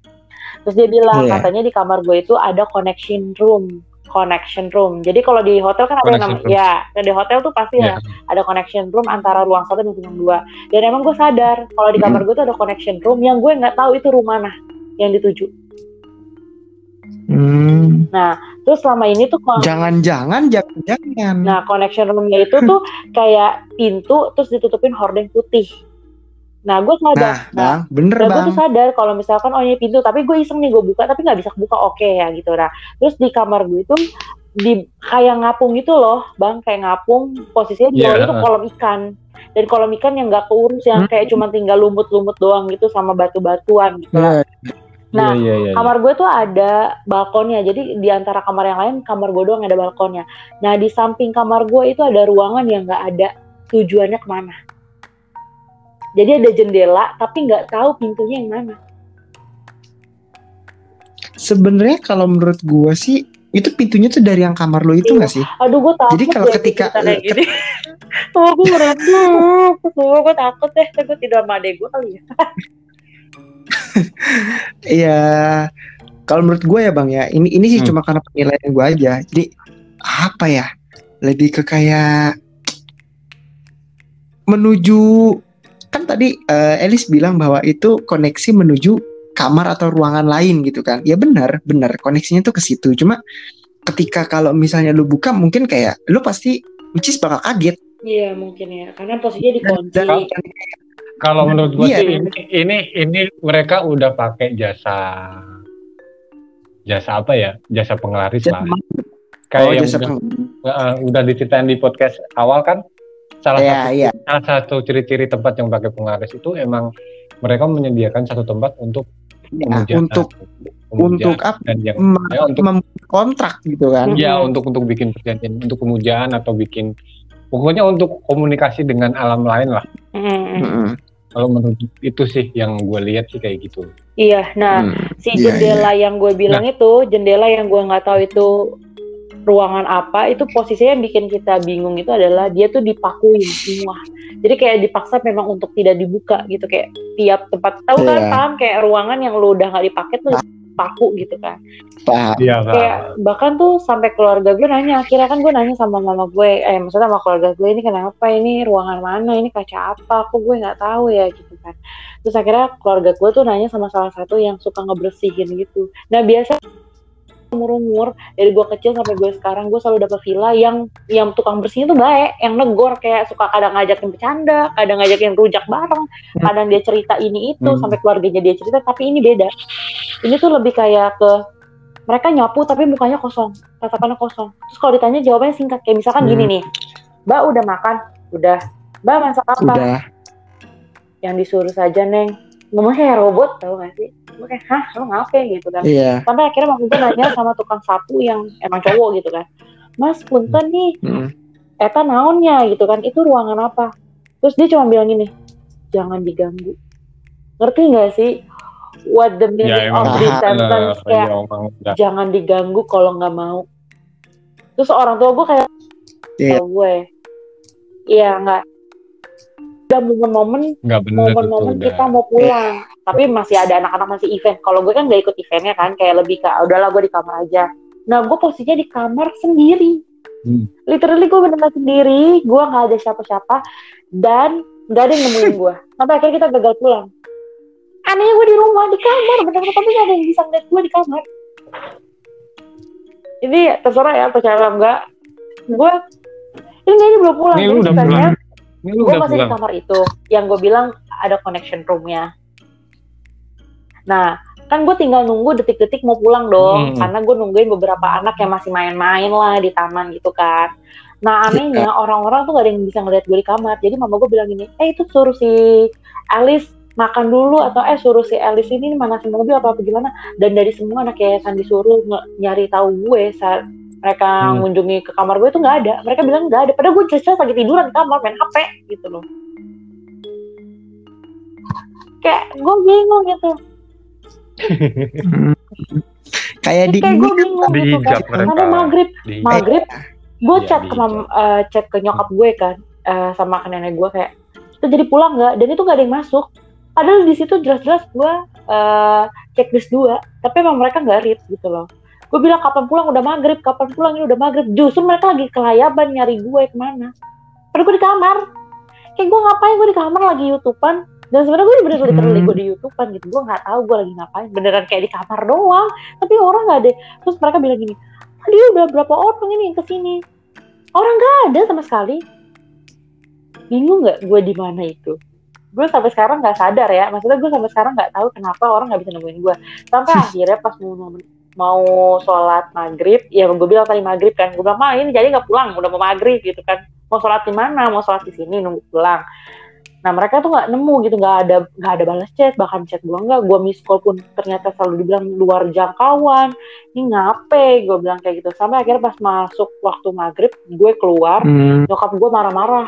terus dia bilang yeah. katanya di kamar gue itu ada connection room connection room. Jadi kalau di hotel kan ada yang namanya ya, dan di hotel tuh pasti yeah. ya ada connection room antara ruang satu dan ruang dua. Dan emang gue sadar kalau di kamar gue tuh ada connection room yang gue nggak tahu itu rumah mana yang dituju. Hmm. Nah, terus selama ini tuh jangan-jangan jangan-jangan. Nah, connection roomnya itu tuh kayak pintu terus ditutupin hordeng putih. Nah, gue sadar. Nah, nah bang, bener nah, bang. Gue tuh sadar kalau misalkan oh ini pintu, tapi gue iseng nih gue buka, tapi nggak bisa buka, oke okay, ya gitu. Nah, terus di kamar gue itu di kayak ngapung gitu loh, bang, kayak ngapung. Posisinya di bawah yeah. itu kolom ikan. Dan kolom ikan yang nggak keurus, yang hmm. kayak cuma tinggal lumut-lumut doang gitu sama batu-batuan gitu. Yeah. Nah, yeah, yeah, yeah, kamar gue tuh ada balkonnya. Jadi di antara kamar yang lain, kamar gue doang ada balkonnya. Nah, di samping kamar gue itu ada ruangan yang nggak ada tujuannya ke mana jadi ada jendela tapi nggak tahu pintunya yang mana sebenarnya kalau menurut gue sih itu pintunya tuh dari yang kamar lo itu nggak iya. sih? Aduh gue takut. Jadi kalau ketika kayak gini, oh gue merasa, oh gue takut deh, gue tidur sama adek gue kali ya. *laughs* Iya, kalau menurut gue ya bang ya, ini ini sih hmm. cuma karena penilaian gue aja. Jadi apa ya? Lebih ke kayak *tsk* menuju kan tadi uh, Elis bilang bahwa itu koneksi menuju kamar atau ruangan lain gitu kan. Ya benar, benar koneksinya tuh ke situ. Cuma ketika kalau misalnya lu buka mungkin kayak lu pasti which is bakal kaget. Iya, mungkin ya. Karena posisinya dikunci. Kalau menurut gue iya, sih ini, ini ini mereka udah pakai jasa jasa apa ya? Jasa penglaris jasa lah. Kayak oh, yang udah, uh, udah diceritain di podcast awal kan salah yeah, satu yeah. salah satu ciri-ciri tempat yang pakai penglaris itu emang mereka menyediakan satu tempat untuk ya, untuk untuk apa dan yang ya, untuk kontrak gitu kan ya untuk untuk bikin perjanjian untuk pemujaan atau bikin pokoknya untuk komunikasi dengan alam lain lah mm-hmm. kalau menurut itu sih yang gue lihat sih kayak gitu iya nah hmm. si iya, jendela yeah, yeah. yang gue bilang nah, itu jendela yang gue nggak tahu itu ruangan apa itu posisinya yang bikin kita bingung itu adalah dia tuh dipakuin semua. Jadi kayak dipaksa memang untuk tidak dibuka gitu kayak tiap tempat. Tahu yeah. kan iya. paham kayak ruangan yang lu udah nggak dipakai tuh paku gitu kan. Paham. Ya, kayak bahkan tuh sampai keluarga gue nanya akhirnya kan gue nanya sama mama gue eh maksudnya sama keluarga gue ini kenapa? Ini ruangan mana? Ini kaca apa? Aku gue nggak tahu ya gitu kan. Terus akhirnya keluarga gue tuh nanya sama salah satu yang suka ngebersihin gitu. Nah biasa umur-umur dari gue kecil sampai gue sekarang gue selalu dapet villa yang yang tukang bersihnya tuh baik yang negor kayak suka kadang ngajakin bercanda kadang ngajakin rujak bareng hmm. kadang dia cerita ini itu hmm. sampai keluarganya dia cerita tapi ini beda ini tuh lebih kayak ke mereka nyapu tapi mukanya kosong tatapannya kosong terus kalau ditanya jawabannya singkat kayak misalkan hmm. gini nih mbak udah makan udah mbak masak apa udah. yang disuruh saja neng ngomong kayak robot tau gak sih? Gue kayak hah lo ngapain? Gitu kan. Yeah. sampai akhirnya waktu itu nanya sama tukang sapu yang emang cowok gitu kan. Mas punten nih. Mm. eta naonnya? Gitu kan. Itu ruangan apa? Terus dia cuma bilang gini jangan diganggu. Ngerti nggak sih? What the meaning ya, of this sentence? Kayak ya, jangan diganggu kalau nggak mau. Terus orang tua gue kayak yeah. gue. Iya nggak udah momen-momen momen-momen kita mau pulang. Tapi masih ada anak-anak masih event. Kalau gue kan gak ikut eventnya kan kayak lebih ke udahlah gue di kamar aja. Nah gue posisinya di kamar sendiri. Hmm. literally gue benar sendiri. Gue nggak ada siapa-siapa. Dan gak ada yang nemuin gue. Sampai akhirnya kita gagal pulang. Anehnya gue di rumah di kamar. Benar-benar tapi gak ada yang bisa ngeliat gue di kamar. Ini terserah ya percaya enggak. Gue ini ini belum pulang. Ini udah pulang gue masih pulang. di kamar itu. Yang gue bilang ada connection roomnya. Nah kan gue tinggal nunggu detik-detik mau pulang dong. Hmm. karena gue nungguin beberapa anak yang masih main-main lah di taman gitu kan. Nah anehnya orang-orang tuh gak ada yang bisa ngeliat gue di kamar. Jadi mama gue bilang gini eh itu suruh si Alice makan dulu atau eh suruh si Alice ini mana si mobil apa apa gimana? Dan dari semua anak yayasan disuruh nyari tahu gue saat mereka hmm. mengunjungi ke kamar gue itu nggak ada. Mereka bilang nggak ada. Padahal gue jelas lagi tiduran di kamar main hp gitu loh. Kayak gue bingung gitu. *laughs* Kayak di kayak gue bingung di gitu kan sampai maghrib? Di... maghrib gue iya, chat ke mam, uh, chat ke nyokap gue kan uh, sama ke nenek gue kayak kita jadi pulang nggak? Dan itu nggak ada yang masuk. Padahal di situ jelas-jelas gue uh, checklist dua tapi emang mereka nggak read gitu loh gue bilang kapan pulang? Udah maghrib. Kapan pulang? Ini udah maghrib. Justru mereka lagi kelayaban nyari gue ke mana. Padahal gue di kamar. Kayak gue ngapain? Gue di kamar lagi youtubean. Dan sebenarnya gue bener-bener hmm. gue di youtubean gitu. Gue nggak tahu gue lagi ngapain. Beneran kayak di kamar doang. Tapi orang nggak ada. Terus mereka bilang gini dia udah berapa orang ini yang ke sini? Orang nggak ada sama sekali. Bingung nggak gue di mana itu? Gue sampai sekarang nggak sadar ya. Maksudnya gue sampai sekarang nggak tahu kenapa orang nggak bisa nemuin gue sampai *laughs* akhirnya pas mau mau sholat maghrib ya gue bilang tadi maghrib kan gue bilang mah ini jadi nggak pulang udah mau maghrib gitu kan. Mau sholat di mana? Mau sholat di sini nunggu pulang. Nah mereka tuh nggak nemu gitu nggak ada nggak ada balas chat bahkan chat gue nggak. Gue miss call pun ternyata selalu dibilang luar jangkauan. Ini ngape? Gue bilang kayak gitu. Sampai akhirnya pas masuk waktu maghrib gue keluar hmm. nyokap gue marah-marah.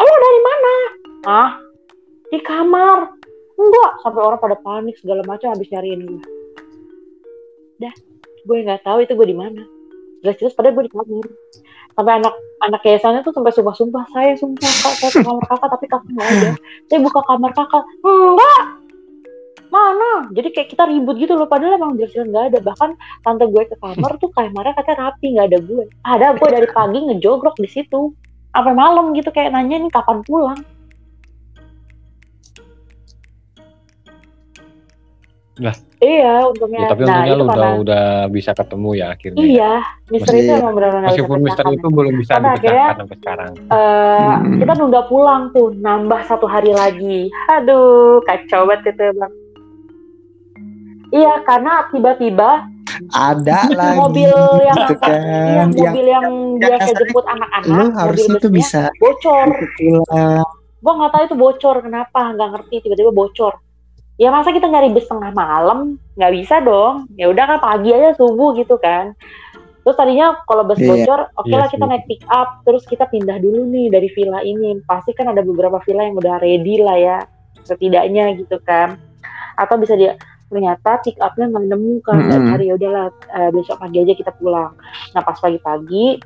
Lo dari mana? Ah di kamar. Enggak. Sampai orang pada panik segala macam habis nyariin gue dah gue nggak tahu itu gue di mana. Jelas-jelas pada gue di kamar. Sampai anak anak yayasannya tuh sampai sumpah-sumpah saya sumpah kak saya ke kamar kakak tapi kakak nggak ada. Saya buka kamar kakak. Enggak. Mana? Jadi kayak kita ribut gitu loh padahal emang jelas-jelas nggak ada. Bahkan tante gue ke kamar tuh kamarnya katanya rapi nggak ada gue. Ada gue dari pagi ngejogrok di situ. Sampai malam gitu kayak nanya nih kapan pulang Lah. Iya, untungnya. Ya, tapi nah, untungnya lu udah karena... udah bisa ketemu ya akhirnya. Iya, misteri itu emang benar-benar Meskipun misteri itu belum bisa Karena dipecahkan sampai sekarang. Uh, hmm. Kita nunda pulang tuh, nambah satu hari lagi. Aduh, kacau banget itu bang. Iya, karena tiba-tiba ada *laughs* lagi mobil yang gitu kan. iya, mobil yang, yang biasa jemput anak-anak. Lu harusnya tuh bisa bocor. Gue nggak tahu itu bocor kenapa, nggak ngerti tiba-tiba bocor ya masa kita nyari bis tengah malam? Nggak bisa dong. Ya udah kan pagi aja subuh gitu kan. Terus tadinya kalau bus yeah, bocor oke okay yeah, lah kita naik pick up. Terus kita pindah dulu nih dari villa ini. Pasti kan ada beberapa villa yang udah ready lah ya setidaknya gitu kan. Atau bisa dia ternyata pick upnya nggak nemu kan. Mm -hmm. hari ya udahlah uh, besok pagi aja kita pulang. Nah pas pagi-pagi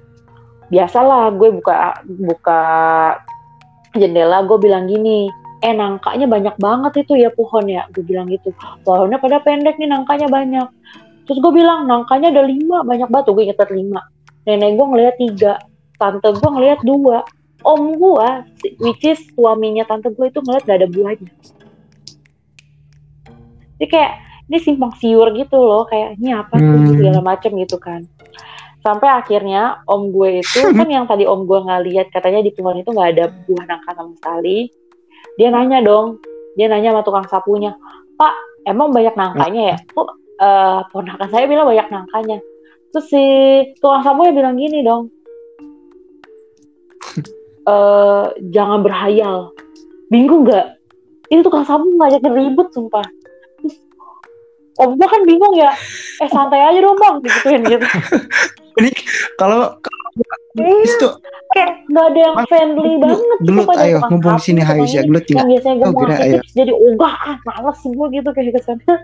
biasalah gue buka buka jendela gue bilang gini eh nangkanya banyak banget itu ya pohon ya. Gue bilang gitu. Pohonnya pada pendek nih nangkanya banyak. Terus gue bilang nangkanya ada lima banyak batu gue inget lima. Nenek gue ngeliat tiga tante gue ngeliat dua. Om gue which is suaminya tante gue itu ngeliat gak ada buahnya. Jadi kayak ini simpang siur gitu loh kayak ini apa sih? Hmm. segala macem gitu kan. Sampai akhirnya om gue itu kan *laughs* yang tadi om gue nggak lihat katanya di pohon itu nggak ada buah nangka sama sekali dia nanya dong. Dia nanya sama tukang sapunya pak emang banyak nangkanya ya? Kok uh, ponakan saya bilang banyak nangkanya. Terus si tukang sapunya bilang gini dong. Uh, *laughs* jangan berhayal. Bingung nggak? Ini tukang sapu ngajakin ribut sumpah. Om gue kan bingung ya. Eh santai aja dong bang. Digituin gitu. *laughs* Ini kalau iya, itu kayak nggak ada yang friendly banget gelut gitu, ayo mumpung sini hayu ya gelut tinggal biasanya gue oh, mau ayo. jadi ogah ah males sih gue gitu kayak ke sana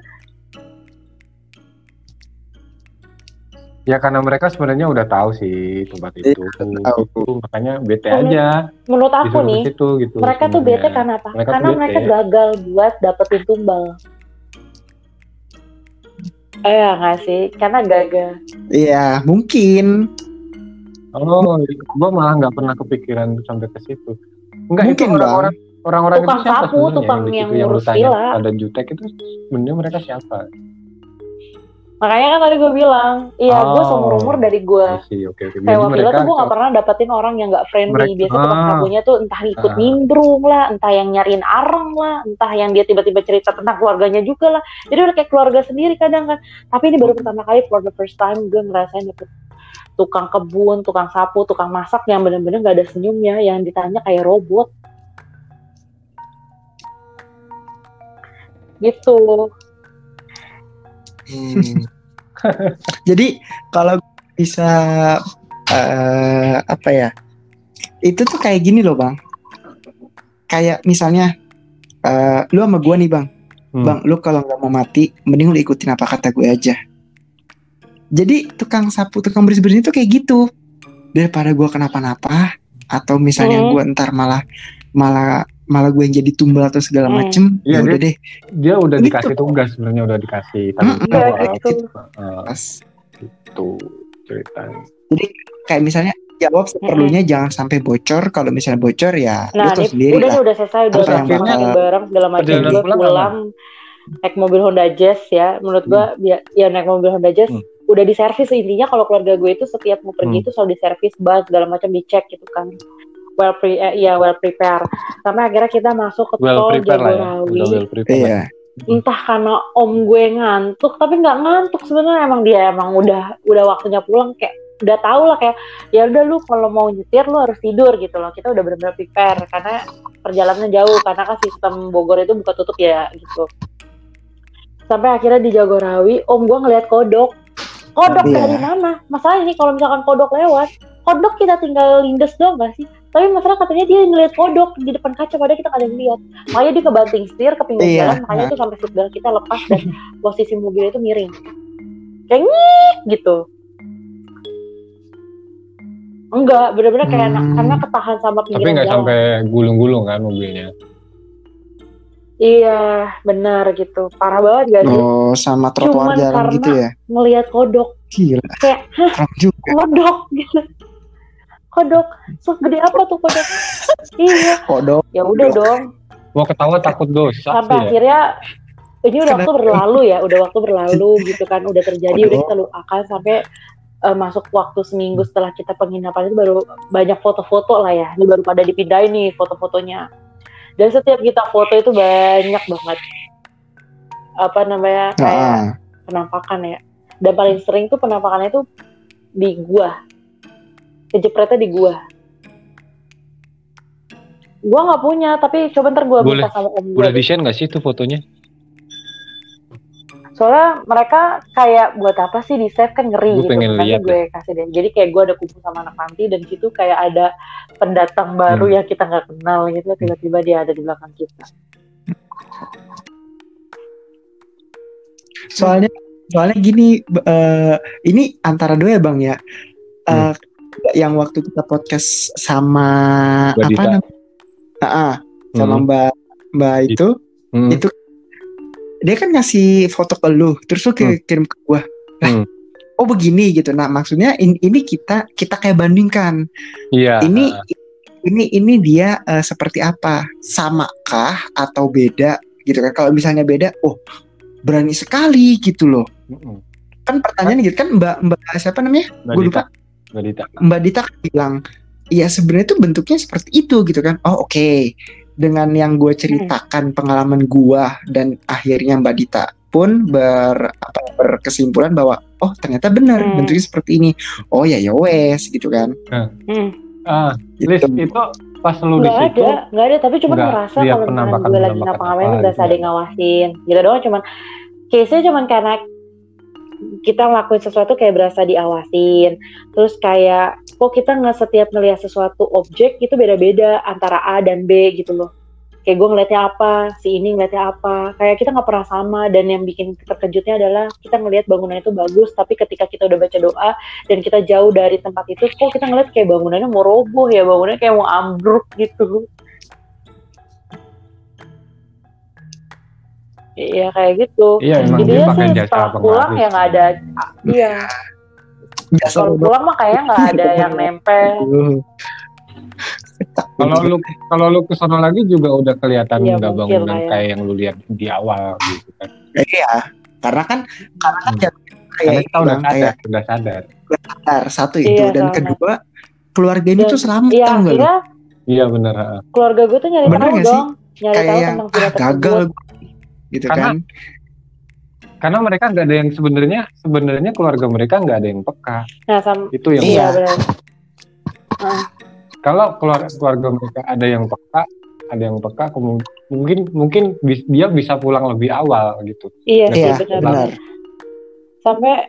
Ya karena mereka sebenarnya udah tahu sih tempat iya, itu, tahu. itu makanya bete aja. Menurut aku nih, situ, gitu, mereka tuh bete karena apa? Mereka karena mereka gagal buat dapetin tumbal. Eh ya nggak sih? Karena gagal. Iya mungkin. Oh, gua malah nggak pernah kepikiran sampai ke situ. Enggak mungkin itu orang-orang orang-orang itu siapa sapu, tukang yang, yang ngurus villa. Ada jutek itu sebenarnya mereka siapa? Makanya kan tadi gue bilang, iya oh, gue seumur umur dari gue okay, okay. sewa villa tuh gue gak pernah dapetin orang yang gak friendly. Biasa Biasanya tukang sapunya tuh entah ikut ah. nimbrung lah, entah yang nyariin areng lah, entah yang dia tiba-tiba cerita tentang keluarganya juga lah. Jadi udah kayak keluarga sendiri kadang kan. Tapi ini baru pertama kali for the first time gue ngerasain dapet tukang kebun, tukang sapu, tukang masak yang bener-bener gak ada senyumnya, yang ditanya kayak robot. Gitu. Hmm. *laughs* Jadi kalau bisa uh, apa ya? Itu tuh kayak gini loh, Bang. Kayak misalnya uh, lu sama gua nih, Bang. Hmm. Bang, lu kalau nggak mau mati, mending lu ikutin apa kata gue aja. Jadi tukang sapu, tukang bersih-bersih itu kayak gitu. Daripada gua kenapa-napa atau misalnya hmm. gua ntar malah malah malah gue yang jadi tumbal atau segala hmm. macem ya, ya udah deh dia udah gitu. dikasih tugas sebenarnya udah dikasih tanggung hmm, jawab ya, gitu. Uh, itu ceritanya jadi kayak misalnya jawab seperlunya hmm. jangan sampai bocor kalau misalnya bocor ya nah, lu sendiri udah lah. udah selesai udah akhirnya bareng segala macam gue pulang, pulang naik mobil Honda Jazz ya menurut gue hmm. ya, ya naik mobil Honda Jazz hmm. Udah diservis intinya kalau keluarga gue itu setiap mau pergi hmm. itu selalu diservis ban segala macam dicek gitu kan. Well pre eh, ya well prepare. Sampai akhirnya kita masuk ke well tol Jagorawi. ya. well iya. entah karena om gue ngantuk tapi nggak ngantuk sebenarnya. Emang dia emang udah udah waktunya pulang kayak udah tau lah kayak ya udah lu kalau mau nyetir lu harus tidur gitu loh. Kita udah benar-benar prepare karena perjalanannya jauh karena kan sistem Bogor itu buka tutup ya gitu. Sampai akhirnya di Jagorawi om gue ngeliat kodok kodok yeah. dari mana? Masalah ini kalau misalkan kodok lewat kodok kita tinggal lindes doang gak sih? Tapi masalah katanya dia ngeliat kodok di depan kaca padahal kita kadang lihat. Makanya dia kebanting setir ke pinggir iya. jalan makanya itu sampai seatbelt kita lepas dan *laughs* posisi mobil itu miring. Kayak nyik gitu. Enggak benar-benar kayak hmm. karena ketahan sama pinggir tapi nggak sampai gulung-gulung kan mobilnya Iya, benar gitu. Parah banget gak sih? Oh, sama trotoar jalan gitu ya? ngelihat kodok. Gila. Kayak, hah, kodok gitu kodok so gede apa tuh kodok iya kodok ya udah dong mau ketawa takut dosa sampai ya? akhirnya ini udah waktu berlalu ya udah waktu berlalu gitu kan udah terjadi udah kita lupakan sampai uh, masuk waktu seminggu setelah kita penginapan itu baru banyak foto-foto lah ya ini baru pada dipindahin nih foto-fotonya dan setiap kita foto itu banyak banget. Apa namanya? Kayak ah. penampakan ya. Dan paling sering tuh penampakannya itu di gua. Kejepretnya di gua. Gua nggak punya tapi coba ntar gua boleh, minta sama om gua boleh di share nggak sih itu fotonya soalnya mereka kayak buat apa sih di save? Kan ngeri gua gitu. pengen lihat gue kasih deh. Jadi kayak gue ada kumpul sama anak panti dan situ kayak ada pendatang baru hmm. yang kita nggak kenal gitu. Tiba-tiba dia ada di belakang kita. Soalnya soalnya gini uh, ini antara dua ya bang ya. Uh, hmm. yang waktu kita podcast sama Mbak apa namanya? Ah, sama hmm. Mbak Mbak itu hmm. itu dia kan ngasih foto ke lu terus lu kirim, hmm. kirim ke gua. hmm. Oh begini gitu. Nah, maksudnya ini, ini kita kita kayak bandingkan. Iya. Ini ini ini dia uh, seperti apa? Samakah atau beda gitu kan? Kalau misalnya beda, oh berani sekali gitu loh. -hmm. Kan pertanyaan gitu kan Mbak Mbak siapa namanya? Gue lupa. Mbak Dita. Mbak Dita bilang, ya sebenarnya tuh bentuknya seperti itu gitu kan. Oh oke, okay. Dengan yang gue ceritakan hmm. pengalaman gue dan akhirnya Mbak Dita pun ber apa berkesimpulan bahwa oh ternyata benar hmm. bentuknya seperti ini. Oh ya ya wes gitu kan. Hmm. Ah, gitu. Liz, itu pas lu di situ ada nggak ada tapi cuma ngerasa kalau misalnya gue lagi ngapa-ngapain tuh berasa ada yang ngawasin gitu doang cuman case nya cuman karena kita ngelakuin sesuatu kayak berasa diawasin. Terus kayak kok kita nggak setiap ngelihat sesuatu objek itu beda-beda antara A dan B gitu loh. Kayak gue ngeliatnya apa si ini ngeliatnya apa. Kayak kita nggak pernah sama dan yang bikin terkejutnya adalah kita ngelihat bangunan itu bagus tapi ketika kita udah baca doa dan kita jauh dari tempat itu kok kita ngeliat kayak bangunannya mau roboh ya bangunannya kayak mau ambruk gitu Iya kayak gitu. Iya, emang Jadi dia sih setelah pulang ya nggak ada. Iya. Kalau pulang mah kayaknya nggak ada yang nempel. kalau lu kalau lu ke sana lagi juga udah kelihatan ya, nggak bangunan ya. kayak yang lu lihat di awal gitu kan. Iya karena kan karena kan hmm. karena kita udah sadar kayak, udah sadar. Udah sadar satu itu. Iya, dan kedua keluarga ini tuh selamat iya, tau gak iya. Benar keluarga gue tuh nyari bener tahu dong nyari kayak tahu tentang ah, gagal gitu karena, kan? karena mereka nggak ada yang sebenarnya sebenarnya keluarga mereka nggak ada yang peka. Nah, sam- itu yang iya, benar. Uh kalau keluarga keluarga mereka ada yang peka ada yang peka mungkin mungkin dia bisa pulang lebih awal gitu. Iya iya benar, benar. Sampai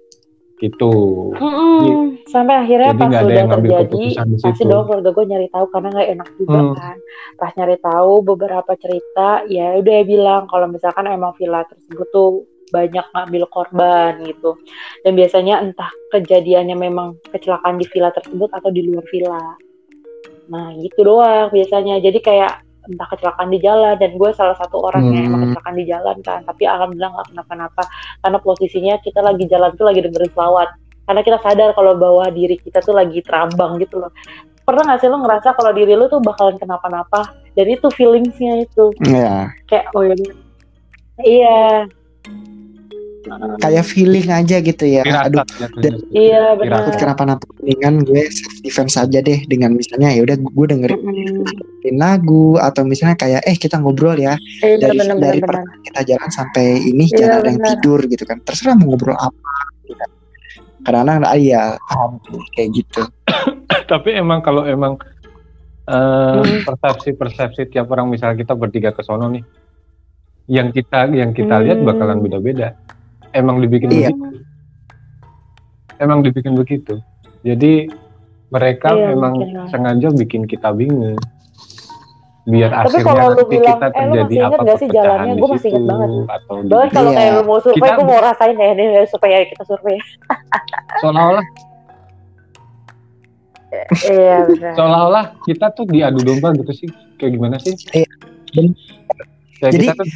gitu. Mm sampai akhirnya Jadi pas sudah terjadi pasti dong keluarga gue nyari tahu karena nggak enak juga hmm. kan. Pas nyari tahu beberapa cerita ya udah ya bilang kalau misalkan emang villa tersebut tuh banyak ngambil korban gitu. Dan biasanya entah kejadiannya memang kecelakaan di villa tersebut atau di luar villa. Nah gitu doang biasanya. Jadi kayak entah kecelakaan di jalan dan gue salah satu orang hmm. yang emang kecelakaan di jalan kan. Tapi alhamdulillah nggak kenapa-napa karena posisinya kita lagi jalan tuh lagi dengerin selawat. Karena kita sadar kalau bawah diri kita tuh lagi terambang gitu loh. Pernah gak sih lo ngerasa kalau diri lo tuh bakalan kenapa-napa? Dan itu feelingsnya itu. Iya. Yeah. Kayak oh ya. Iya kayak feeling aja gitu ya. Aduh, dan iya benar. Kenapa-napa dengan gue self defense aja deh dengan misalnya ya udah gue dengerin mm. lagu atau misalnya kayak eh kita ngobrol ya iya, dari bener, dari bener. kita jalan sampai ini iya, jangan ada yang tidur gitu kan. Terserah mau ngobrol apa gitu kan. Kadang-kadang ah, iya kayak gitu. *coughs* Tapi emang kalau emang uh, hmm. persepsi-persepsi tiap orang misalnya kita bertiga ke sono nih yang kita yang kita hmm. lihat bakalan beda-beda emang dibikin iya. begitu emang dibikin begitu jadi mereka iya, memang sengaja bikin kita bingung biar Tapi kalau lu bilang, kita terjadi eh, lu masih apa gak sih jalannya? Gue masih inget banget. Bahkan kalau iya. kayak lu mau survei, gue mau rasain ya ini supaya kita survei. *laughs* Seolah-olah iya. Seolah-olah kita tuh diadu domba gitu sih. Kayak gimana sih? Iya. Kayak Jadi, kita tuh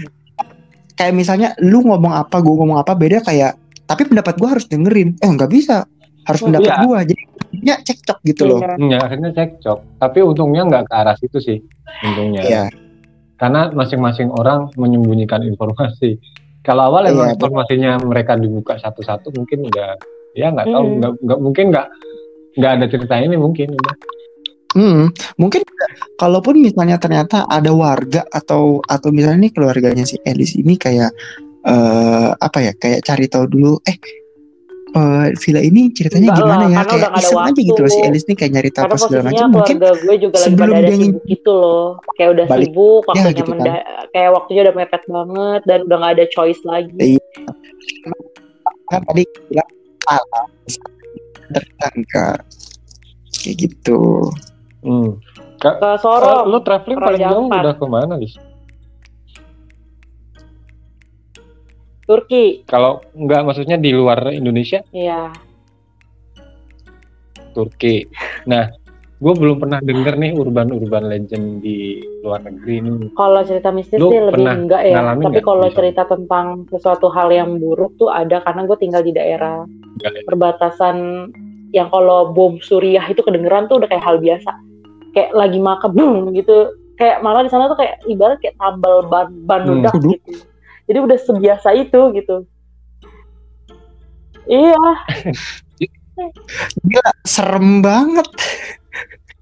kayak misalnya lu ngomong apa gue ngomong apa beda kayak tapi pendapat gue harus dengerin. Eh nggak bisa. Harus oh, pendapat iya. gue jadi ya cekcok gitu loh. Ya akhirnya cekcok. Tapi untungnya nggak ke arah situ sih untungnya. Iya. karena masing-masing orang menyembunyikan informasi. Kalau awal emang iya, informasinya betul. mereka dibuka satu-satu mungkin udah ya nggak tahu. Hmm. nggak nggak mungkin nggak nggak ada cerita ini mungkin. udah Hmm, mungkin kalaupun misalnya ternyata ada warga atau atau misalnya nih keluarganya si Elis ini kayak uh, apa ya kayak cari tahu dulu eh uh, villa ini ceritanya Enggak gimana lah, ya? kayak iseng aja gitu loh si Elis nih kayak nyari tahu apa segala macam. Mungkin gue juga sebelum lagi dia ngin... gitu loh. Kayak udah balik, sibuk ya, waktunya ya, gitu kan. kayak waktunya udah mepet banget dan udah gak ada choice lagi. Iya. kan tadi bilang salah tertangka kayak gitu Hmm. Kak, ke Sorong. Lu traveling paling jauh udah ke mana, Lis? Turki. Kalau nggak maksudnya di luar Indonesia? Iya. Turki. Nah, gue belum pernah denger nih urban-urban legend di luar negeri ini. Kalau cerita mistis Lu sih lebih enggak ya. Tapi kalau cerita tentang sesuatu hal yang buruk tuh ada karena gue tinggal di daerah enggak, ya? perbatasan yang kalau bom suriah itu kedengeran tuh udah kayak hal biasa kayak lagi makan boom gitu. Kayak malah di sana tuh kayak ibarat kayak tambal ban ban hmm. gitu. Jadi udah sebiasa itu gitu. Iya. Gila, serem banget.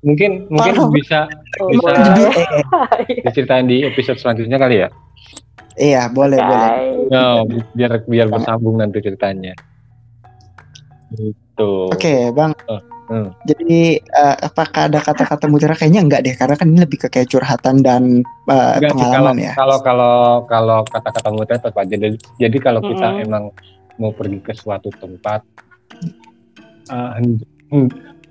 Mungkin mungkin Parah. bisa oh, bisa *laughs* diceritain di episode selanjutnya kali ya? Iya boleh okay. boleh no, biar biar bersambung nanti ceritanya. Itu oke okay, bang. Oh Hmm. Jadi uh, apakah ada kata-kata mutiara? Kayaknya enggak deh, karena kan ini lebih ke kayak curhatan dan uh, pengalaman sih, ya. Kalau kalau kalau kata-kata mutiara tetap aja. Jadi, jadi kalau hmm. kita emang mau pergi ke suatu tempat, uh,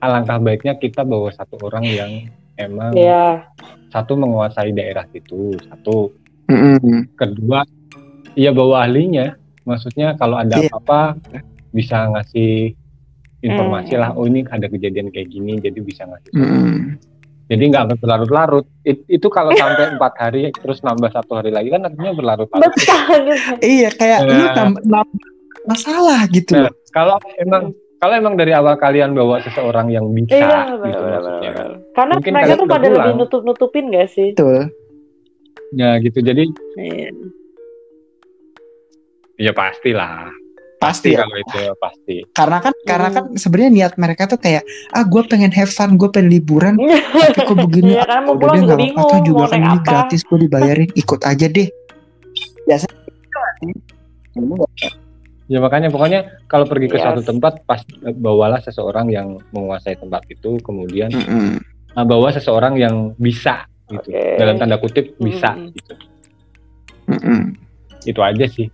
alangkah baiknya kita bawa satu orang yang emang yeah. satu menguasai daerah itu, satu. Mm-hmm. Kedua, ya bawa ahlinya. Maksudnya kalau ada yeah. apa-apa bisa ngasih informasi lah. Oh ini ada kejadian kayak gini, jadi bisa ngasih. Mm. Jadi nggak berlarut-larut. It, itu kalau sampai *laughs* empat hari terus nambah satu hari lagi kan artinya berlarut-larut. iya kayak nah, ini tambah masalah gitu. Nah, kalau emang kalau emang dari awal kalian bawa seseorang yang bisa iya, gitu bener, maksudnya kan. Karena Mungkin mereka tuh pada lebih nutup-nutupin gak sih? Betul. Ya gitu jadi iya. Ya pastilah. Pasti, ya. kalau itu pasti. Karena kan hmm. karena kan sebenarnya niat mereka tuh kayak ah gue pengen have fun, gue pengen liburan, *laughs* tapi kok begini? ya, karena mau pulang juga bingung. Apa juga kan ini gratis gue dibayarin, ikut aja deh. Biasanya Ya makanya pokoknya kalau pergi ke yes. satu tempat pas bawalah seseorang yang menguasai tempat itu kemudian mm -hmm. bawa seseorang yang bisa gitu okay. dalam tanda kutip bisa mm -hmm. gitu. Mm -hmm. Itu aja sih.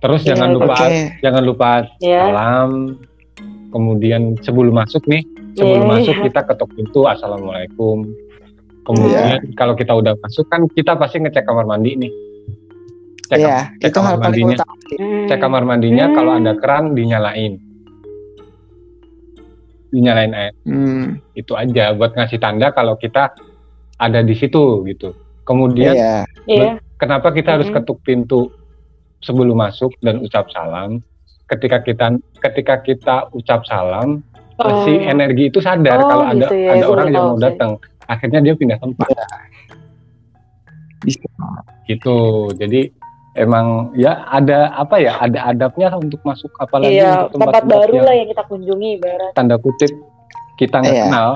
Terus yeah, jangan lupa okay. jangan lupa yeah. salam. Kemudian sebelum masuk nih, sebelum yeah. masuk kita ketok pintu assalamualaikum. Kemudian yeah. kalau kita udah masuk kan kita pasti ngecek kamar mandi nih cek, iya, cek kamar mandinya cek kamar mandinya hmm. kalau ada keran dinyalain dinyalain air hmm. itu aja buat ngasih tanda kalau kita ada di situ gitu kemudian yeah. Yeah. kenapa kita harus hmm. ketuk pintu sebelum masuk dan ucap salam ketika kita ketika kita ucap salam oh. si energi itu sadar oh, kalau ada gitu ya, ada orang yang mau datang akhirnya dia pindah tempat yeah. gitu jadi emang ya ada apa ya ada adabnya untuk masuk apalagi iya, tempat, tempat baru lah yang kita kunjungi barat tanda kutip kita nggak iya. kenal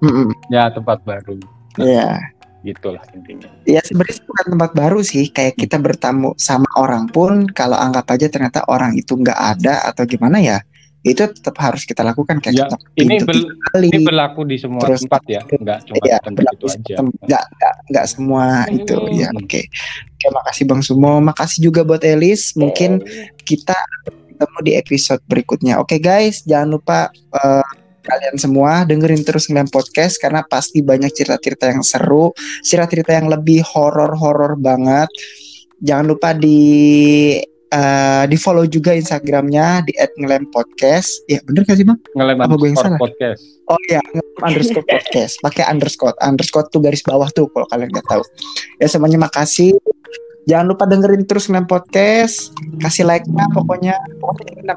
mm -mm. ya tempat baru Iya. Gitulah intinya. Ya sebenarnya bukan tempat baru sih. Kayak kita bertamu sama orang pun kalau anggap aja ternyata orang itu nggak ada atau gimana ya itu tetap harus kita lakukan. Kayak ya, ini, bel kali. ini berlaku di semua Terus, tempat ya nggak cuma ya, tempat itu aja. nggak nggak nggak semua hmm. itu ya oke. Okay. oke makasih bang Sumo. Makasih juga buat Elis. Mungkin kita ketemu di episode berikutnya. Oke okay, guys jangan lupa uh, kalian semua dengerin terus ngeliat podcast karena pasti banyak cerita-cerita yang seru cerita-cerita yang lebih horor-horor banget jangan lupa di uh, di follow juga Instagramnya di @ngelem_podcast. Ya bener gak sih bang? Ngelem Apa gue yang salah? Podcast. Oh ya, underscore podcast. Pakai underscore, underscore tuh garis bawah tuh kalau kalian nggak tahu. Ya semuanya makasih. Jangan lupa dengerin terus ngelem podcast. Kasih like-nya pokoknya. Pokoknya